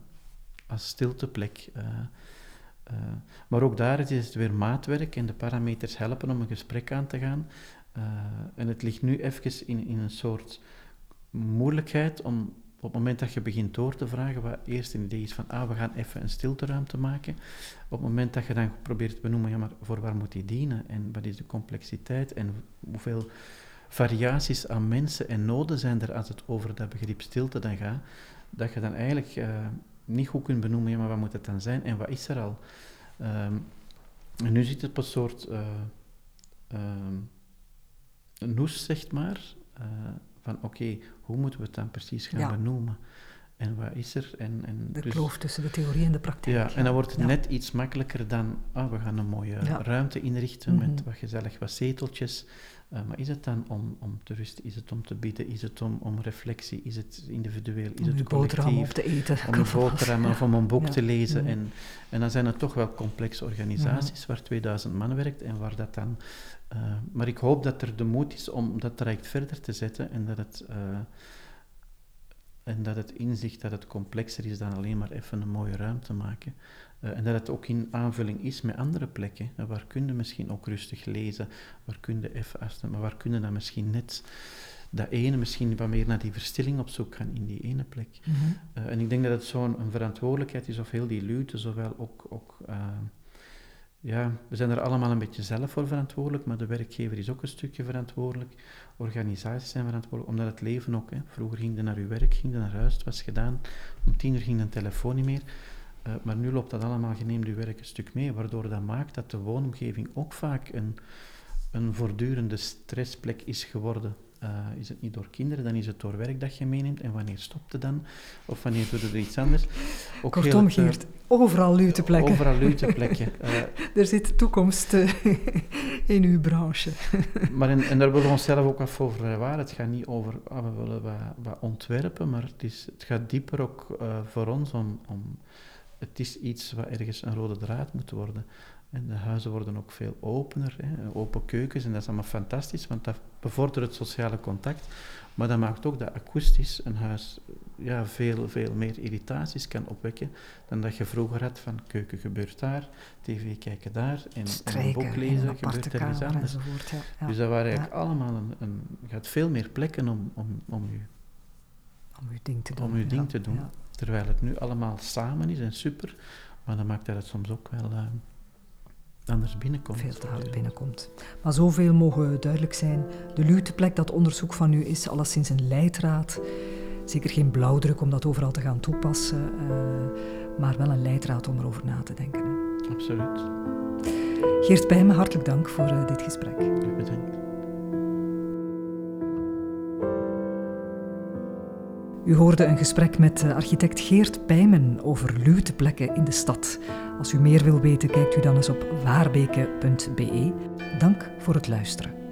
als stilteplek... maar ook daar is het weer maatwerk en de parameters helpen om een gesprek aan te gaan. en het ligt nu even in, in een soort moeilijkheid om op het moment dat je begint door te vragen, wat eerst een idee is van, ah, we gaan even een stilteruimte maken. Op het moment dat je dan probeert te benoemen, ja, maar voor waar moet die dienen? En wat is de complexiteit? En hoeveel variaties aan mensen en noden zijn er als het over dat begrip stilte dan gaat, dat je dan eigenlijk uh, niet goed kunt benoemen, ja, maar wat moet het dan zijn? En wat is er al? Um, en nu zit het op een soort uh, uh, noes, zeg maar, eh, van oké, hoe moeten we het dan precies gaan benoemen? En wat is er? En, en de dus, kloof tussen de theorie en de praktijk. Ja, en dan wordt het net iets makkelijker dan, ah, we gaan een mooie ruimte inrichten met mhm. wat gezellig wat zeteltjes. Uh, maar is het dan om, om te rusten? Is het om te bieden? Is het om, om reflectie? Is het individueel? Is om het collectief? Op te eten. Om een boterham of om een boek te lezen. Mhm. En, en dan zijn het toch wel complexe organisaties mhm. waar 2000 man werkt en waar dat dan uh, maar ik hoop dat er de moed is om dat traject verder te zetten en dat het, uh, en dat het inzicht dat het complexer is dan alleen maar even een mooie ruimte maken. Uh, en dat het ook in aanvulling is met andere plekken. Uh, waar kun je misschien ook rustig lezen, waar kun je even afstemmen, maar waar kun je dan misschien net dat ene, misschien wat meer naar die verstilling op zoek gaan in die ene plek. Mm -hmm. en ik denk dat het zo'n verantwoordelijkheid is, of heel die lute, zowel ook, ook ja, we zijn er allemaal een beetje zelf voor verantwoordelijk, maar de werkgever is ook een stukje verantwoordelijk. Organisaties zijn verantwoordelijk, omdat het leven ook. Hè. Vroeger ging je naar je werk, ging je naar huis, het was gedaan. Om tien uur ging de telefoon niet meer. Uh, maar nu loopt dat allemaal, je werk een stuk mee, waardoor dat maakt dat de woonomgeving ook vaak een, een voortdurende stressplek is geworden. Uh, is het niet door kinderen, dan is het door werk dat je meeneemt. En wanneer stopt het dan? Of wanneer doe je er iets anders? Ook Kortom, heel, Geert, overal lute plekken. Overal lute plekken. Uh, er zit toekomst in uw branche. maar en, en daar willen we onszelf ook af over waar. Het gaat niet over, ah, we willen wat, wat, ontwerpen, maar het, is, het gaat dieper ook voor ons om, om... Het is iets wat ergens een rode draad moet worden. En de huizen worden ook veel opener, hè, open keukens. En dat is allemaal fantastisch, want dat bevordert het sociale contact. Maar dat maakt ook dat akoestisch een huis ja, veel, veel meer irritaties kan opwekken dan dat je vroeger had van keuken gebeurt daar, tv kijken daar en, Strijken, een boek lezen een gebeurt er iets anders. Enzovoort, ja. Ja. Dus dat waren eigenlijk Ja. allemaal een, een... Je had veel meer plekken om, om, om, je, Om ding te doen. om je ding te doen. Terwijl het nu allemaal samen is en super, maar dan maakt dat het soms ook wel eh, anders binnenkomt. veel te hard binnenkomt. Maar zoveel mogen duidelijk zijn. De Luteplek, dat onderzoek van u, is alleszins een leidraad. Zeker geen blauwdruk om dat overal te gaan toepassen, eh, maar wel een leidraad om erover na te denken. hè. Absoluut. Geert Pijmen, hartelijk dank voor eh, dit gesprek. Bedankt. U hoorde een gesprek met eh, architect Geert Pijmen over luteplekken in de stad. Als u meer wil weten, kijkt u dan eens op waarbeke.be. Dank voor het luisteren.